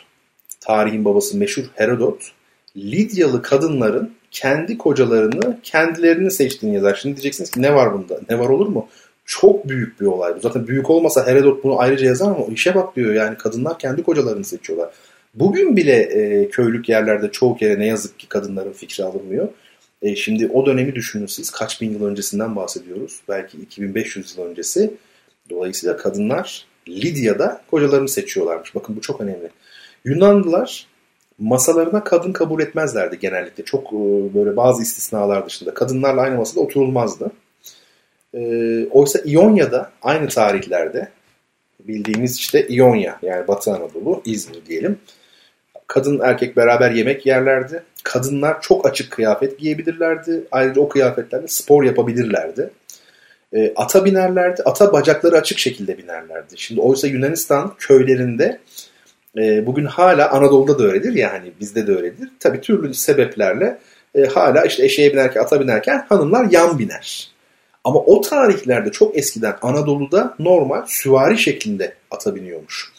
tarihin babası meşhur Herodot, Lidyalı kadınların kendi kocalarını kendilerini seçtiğini yazar. Şimdi diyeceksiniz ki ne var bunda? Ne var olur mu? Çok büyük bir olay bu. Zaten büyük olmasa Herodot bunu ayrıca yazar ama işe bak diyor. Yani kadınlar kendi kocalarını seçiyorlar. Bugün bile e, köylük yerlerde çoğu kere ne yazık ki kadınların fikri alınmıyor. E, şimdi o dönemi düşünün siz. Kaç bin yıl öncesinden bahsediyoruz. Belki 2500 yıl öncesi. Dolayısıyla kadınlar Lidya'da kocalarını seçiyorlarmış. Bakın bu çok önemli. Yunanlılar masalarına kadın kabul etmezlerdi genellikle. Çok e, böyle bazı istisnalar dışında. Kadınlarla aynı masada oturulmazdı. E, oysa İonya'da aynı tarihlerde bildiğimiz işte İonya yani Batı Anadolu, İzmir diyelim. Kadın erkek beraber yemek yerlerdi. Kadınlar çok açık kıyafet giyebilirlerdi. Ayrıca o kıyafetlerle spor yapabilirlerdi. E, ata binerlerdi. Ata bacakları açık şekilde binerlerdi. Şimdi oysa Yunanistan köylerinde e, bugün hala Anadolu'da da öyledir ya hani bizde de öyledir. Tabii türlü sebeplerle e, hala işte eşeğe binerken ata binerken hanımlar yan biner. Ama o tarihlerde çok eskiden Anadolu'da normal süvari şeklinde ata biniyormuş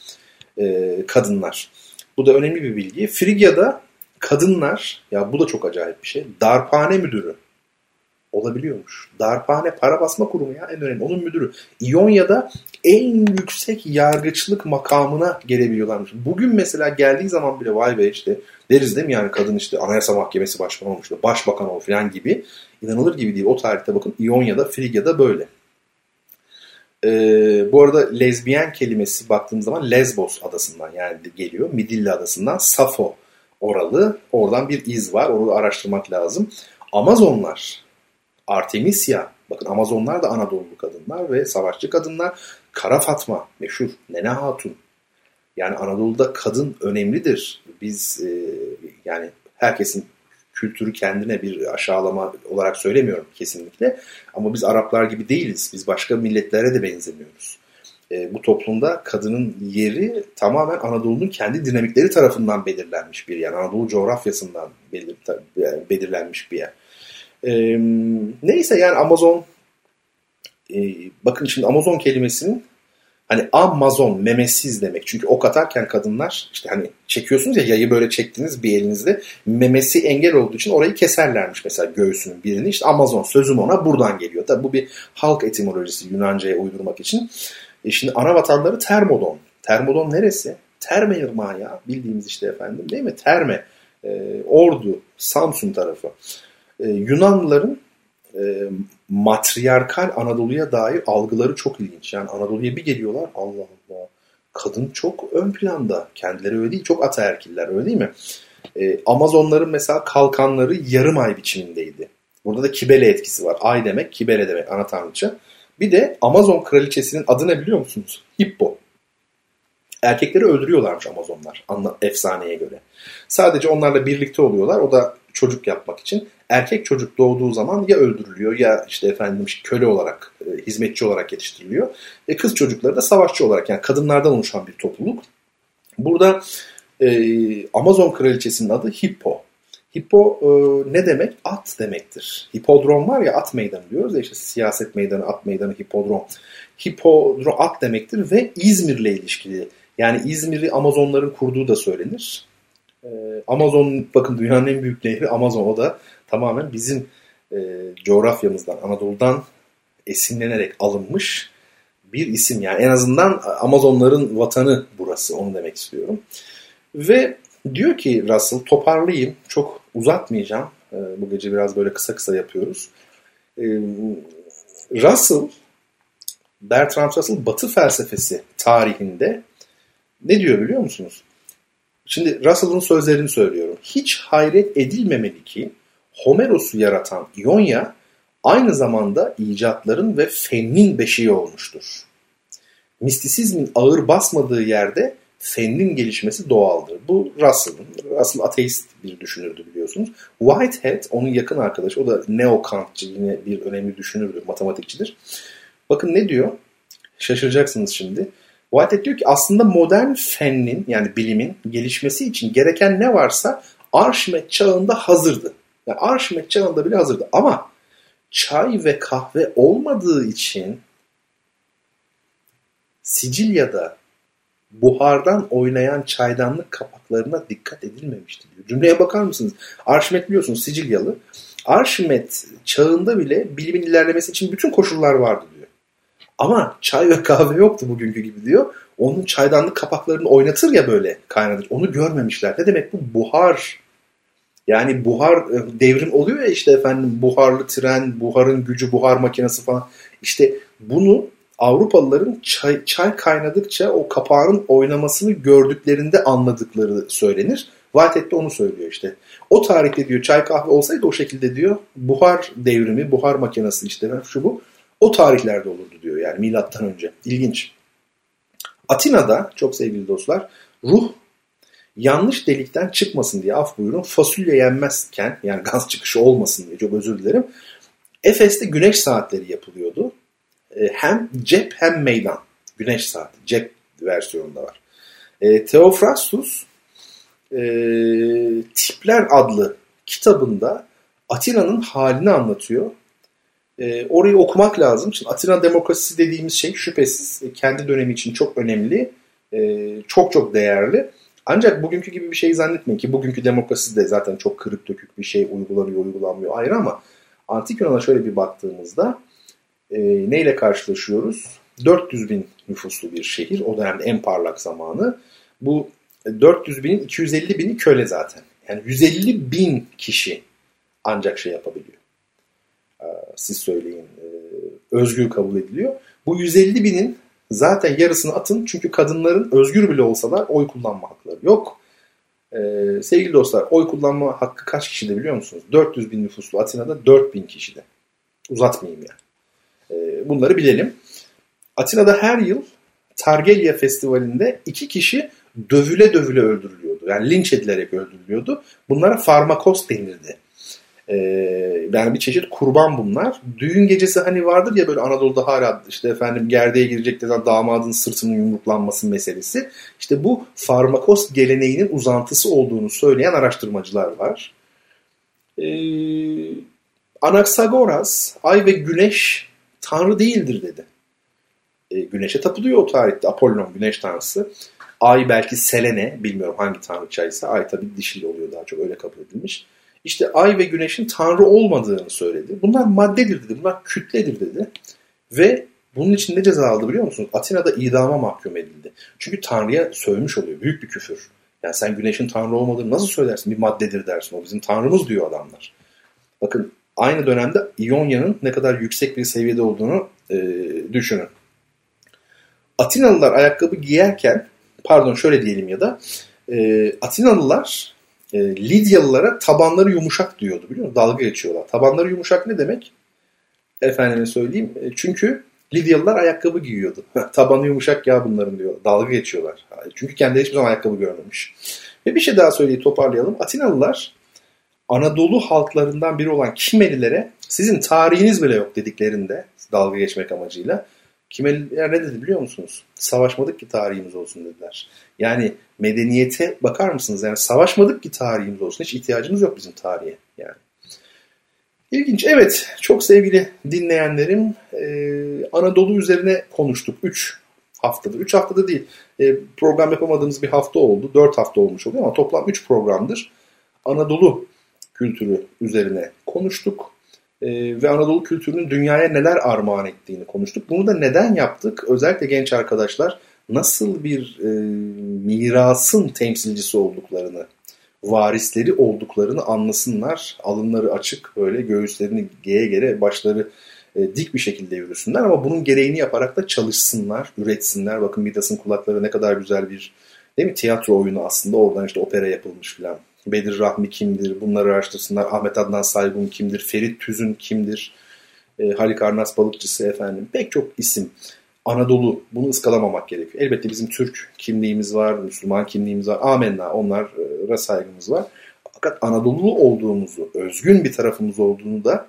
e, kadınlar. Bu da önemli bir bilgi. Frigya'da kadınlar, ya bu da çok acayip bir şey, darphane müdürü olabiliyormuş. Darphane para basma kurumu ya en önemli. Onun müdürü. İonya'da en yüksek yargıçlık makamına gelebiliyorlarmış. Bugün mesela geldiği zaman bile vay be işte deriz değil mi yani kadın işte anayasa mahkemesi başkanı olmuş, başbakan ol falan gibi. inanılır gibi değil. O tarihte bakın İonya'da, Frigya'da böyle. Ee, bu arada lezbiyen kelimesi baktığımız zaman Lesbos adasından yani geliyor. Midilli adasından Safo oralı. Oradan bir iz var. Onu araştırmak lazım. Amazonlar, Artemisia, bakın Amazonlar da Anadolu kadınlar ve savaşçı kadınlar. Kara Fatma meşhur, Nene Hatun. Yani Anadolu'da kadın önemlidir. Biz e, yani herkesin kültürü kendine bir aşağılama olarak söylemiyorum kesinlikle. Ama biz Araplar gibi değiliz. Biz başka milletlere de benzemiyoruz. E, bu toplumda kadının yeri tamamen Anadolu'nun kendi dinamikleri tarafından belirlenmiş bir yer. Anadolu coğrafyasından belir, belirlenmiş bir yer. E, neyse yani Amazon e, bakın şimdi Amazon kelimesinin Hani Amazon memesiz demek. Çünkü ok atarken kadınlar işte hani çekiyorsunuz ya yayı böyle çektiniz bir elinizde. Memesi engel olduğu için orayı keserlermiş mesela göğsünün birini. İşte Amazon sözüm ona buradan geliyor. Tabi bu bir halk etimolojisi Yunanca'ya uydurmak için. E şimdi ana vatanları Termodon. Termodon neresi? Terme Irmağı ya bildiğimiz işte efendim değil mi? Terme, e, Ordu, Samsun tarafı. E, Yunanlıların e, matriarkal Anadolu'ya dair algıları çok ilginç. Yani Anadolu'ya bir geliyorlar Allah Allah kadın çok ön planda. Kendileri öyle değil. Çok ataerkiller öyle değil mi? E, Amazonların mesela kalkanları yarım ay biçimindeydi. Burada da kibele etkisi var. Ay demek, kibele demek ana tanrıça. Bir de Amazon kraliçesinin adı ne biliyor musunuz? Hippo. Erkekleri öldürüyorlarmış Amazonlar anla, efsaneye göre. Sadece onlarla birlikte oluyorlar. O da çocuk yapmak için erkek çocuk doğduğu zaman ya öldürülüyor ya işte efendim köle olarak, e, hizmetçi olarak yetiştiriliyor. Ve kız çocukları da savaşçı olarak yani kadınlardan oluşan bir topluluk. Burada e, Amazon kraliçesinin adı Hippo. Hippo e, ne demek? At demektir. Hipodrom var ya at meydanı diyoruz ya işte siyaset meydanı, at meydanı, hipodrom. Hipodrom at demektir ve İzmir'le ilişkili. Yani İzmir'i Amazonların kurduğu da söylenir. Ee, Amazon bakın dünyanın en büyük nehri Amazon o da tamamen bizim e, coğrafyamızdan Anadolu'dan esinlenerek alınmış bir isim. Yani en azından Amazonların vatanı burası onu demek istiyorum. Ve diyor ki Russell toparlayayım çok uzatmayacağım. E, bu gece biraz böyle kısa kısa yapıyoruz. E, Russell, Bertrand Russell Batı felsefesi tarihinde ne diyor biliyor musunuz? Şimdi Russell'ın sözlerini söylüyorum. Hiç hayret edilmemeli ki Homeros'u yaratan İonya aynı zamanda icatların ve fennin beşiği olmuştur. Mistisizmin ağır basmadığı yerde fennin gelişmesi doğaldır. Bu Russell'ın. Russell ateist bir düşünürdü biliyorsunuz. Whitehead onun yakın arkadaşı. O da neo-Kantçı bir önemli düşünürdü, matematikçidir. Bakın ne diyor? Şaşıracaksınız şimdi. Whitehead diyor ki aslında modern fennin yani bilimin gelişmesi için gereken ne varsa Arşimet çağında hazırdı. Yani Arşimet çağında bile hazırdı ama çay ve kahve olmadığı için Sicilya'da buhardan oynayan çaydanlık kapaklarına dikkat edilmemişti diyor. Cümleye bakar mısınız? Arşimet biliyorsunuz Sicilyalı. Arşimet çağında bile bilimin ilerlemesi için bütün koşullar vardı diyor. Ama çay ve kahve yoktu bugünkü gibi diyor. Onun çaydanlık kapaklarını oynatır ya böyle kaynatır. Onu görmemişler. Ne demek bu? Buhar. Yani buhar e, devrim oluyor ya işte efendim buharlı tren, buharın gücü, buhar makinesi falan. İşte bunu Avrupalıların çay, çay kaynadıkça o kapağın oynamasını gördüklerinde anladıkları söylenir. Whitehead de onu söylüyor işte. O tarihte diyor çay kahve olsaydı o şekilde diyor buhar devrimi, buhar makinesi işte şu bu. O tarihlerde olurdu diyor yani milattan önce. İlginç. Atina'da çok sevgili dostlar ruh yanlış delikten çıkmasın diye af buyurun fasulye yenmezken yani gaz çıkışı olmasın diye çok özür dilerim. Efes'te güneş saatleri yapılıyordu. E, hem cep hem meydan. Güneş saati. Cep versiyonunda var. E, Theophrastus e, Tipler adlı kitabında Atina'nın halini anlatıyor. E, orayı okumak lazım. Şimdi Atina demokrasisi dediğimiz şey şüphesiz kendi dönemi için çok önemli. E, çok çok değerli. Ancak bugünkü gibi bir şey zannetmeyin ki bugünkü demokrasi de zaten çok kırık dökük bir şey uygulanıyor uygulanmıyor ayrı ama Antik Yunan'a şöyle bir baktığımızda e, neyle karşılaşıyoruz? 400 bin nüfuslu bir şehir. O dönemde en parlak zamanı. Bu 400 binin 250 bini köle zaten. Yani 150 bin kişi ancak şey yapabiliyor. Ee, siz söyleyin. E, özgür kabul ediliyor. Bu 150 binin zaten yarısını atın. Çünkü kadınların özgür bile olsalar oy kullanma hakları yok. Ee, sevgili dostlar oy kullanma hakkı kaç kişide biliyor musunuz? 400 bin nüfuslu Atina'da 4 bin kişide. Uzatmayayım yani. Ee, bunları bilelim. Atina'da her yıl Targelia Festivali'nde iki kişi dövüle dövüle öldürülüyordu. Yani linç edilerek öldürülüyordu. Bunlara farmakos denirdi. Ee, yani bir çeşit kurban bunlar. Düğün gecesi hani vardır ya böyle Anadolu'da hala işte efendim gerdeğe girecek de damadın sırtının yumruklanması meselesi. İşte bu farmakos geleneğinin uzantısı olduğunu söyleyen araştırmacılar var. Ee, Anaxagoras, ay ve güneş tanrı değildir dedi. E, güneşe tapılıyor o tarihte Apollon güneş tanrısı. Ay belki Selene bilmiyorum hangi tanrıçaysa ay tabii dişil oluyor daha çok öyle kabul edilmiş. İşte ay ve güneşin tanrı olmadığını söyledi. Bunlar maddedir dedi. Bunlar kütledir dedi. Ve bunun için ne ceza aldı biliyor musunuz? Atina'da idama mahkum edildi. Çünkü tanrıya sövmüş oluyor. Büyük bir küfür. Yani sen güneşin tanrı olmadığını nasıl söylersin? Bir maddedir dersin. O bizim tanrımız diyor adamlar. Bakın aynı dönemde İonya'nın ne kadar yüksek bir seviyede olduğunu e, düşünün. Atinalılar ayakkabı giyerken, pardon şöyle diyelim ya da, e, Atinalılar e, Lidyalılara tabanları yumuşak diyordu biliyor musun? Dalga geçiyorlar. Tabanları yumuşak ne demek? Efendime söyleyeyim. E, çünkü Lidyalılar ayakkabı giyiyordu. Tabanı yumuşak ya bunların diyor. Dalga geçiyorlar. Çünkü kendileri hiçbir zaman ayakkabı görmemiş. Ve bir şey daha söyleyip toparlayalım. Atinalılar Anadolu halklarından biri olan Kimelilere sizin tarihiniz bile yok dediklerinde dalga geçmek amacıyla Kimeliler ne dedi biliyor musunuz? Savaşmadık ki tarihimiz olsun dediler. Yani medeniyete bakar mısınız? Yani savaşmadık ki tarihimiz olsun. Hiç ihtiyacımız yok bizim tarihe. Yani. İlginç. Evet. Çok sevgili dinleyenlerim e, Anadolu üzerine konuştuk. 3 haftada. 3 haftada değil. E, program yapamadığımız bir hafta oldu. 4 hafta olmuş oluyor ama toplam 3 programdır. Anadolu kültürü üzerine konuştuk. E, ve Anadolu kültürünün dünyaya neler armağan ettiğini konuştuk. Bunu da neden yaptık? Özellikle genç arkadaşlar nasıl bir e, mirasın temsilcisi olduklarını, varisleri olduklarını anlasınlar. Alınları açık böyle göğüslerini geye gere başları e, dik bir şekilde yürüsünler ama bunun gereğini yaparak da çalışsınlar, üretsinler. Bakın Midas'ın kulakları ne kadar güzel bir değil mi tiyatro oyunu aslında oradan işte opera yapılmış filan. Bedir Rahmi kimdir? Bunları araştırsınlar. Ahmet Adnan Saygun kimdir? Ferit Tüzün kimdir? E, Halik Arnas Balıkçısı efendim. Pek çok isim. Anadolu bunu ıskalamamak gerekiyor. Elbette bizim Türk kimliğimiz var, Müslüman kimliğimiz var. Amenna onlara saygımız var. Fakat Anadolu olduğumuzu, özgün bir tarafımız olduğunu da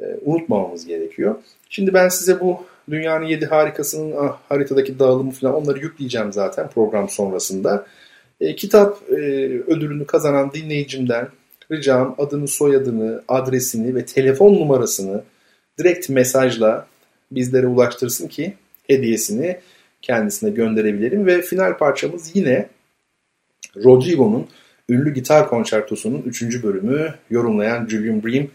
e, unutmamamız gerekiyor. Şimdi ben size bu dünyanın yedi harikasının ah, haritadaki dağılımı falan onları yükleyeceğim zaten program sonrasında. E, kitap e, ödülünü kazanan dinleyicimden ricam adını, soyadını, adresini ve telefon numarasını direkt mesajla bizlere ulaştırsın ki hediyesini kendisine gönderebilirim. Ve final parçamız yine Rodrigo'nun ünlü gitar konçertosunun 3. bölümü yorumlayan Julian Bream.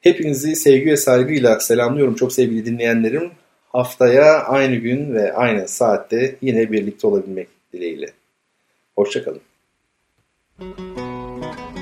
Hepinizi sevgi ve saygıyla selamlıyorum çok sevgili dinleyenlerim. Haftaya aynı gün ve aynı saatte yine birlikte olabilmek dileğiyle. Hoşçakalın. Müzik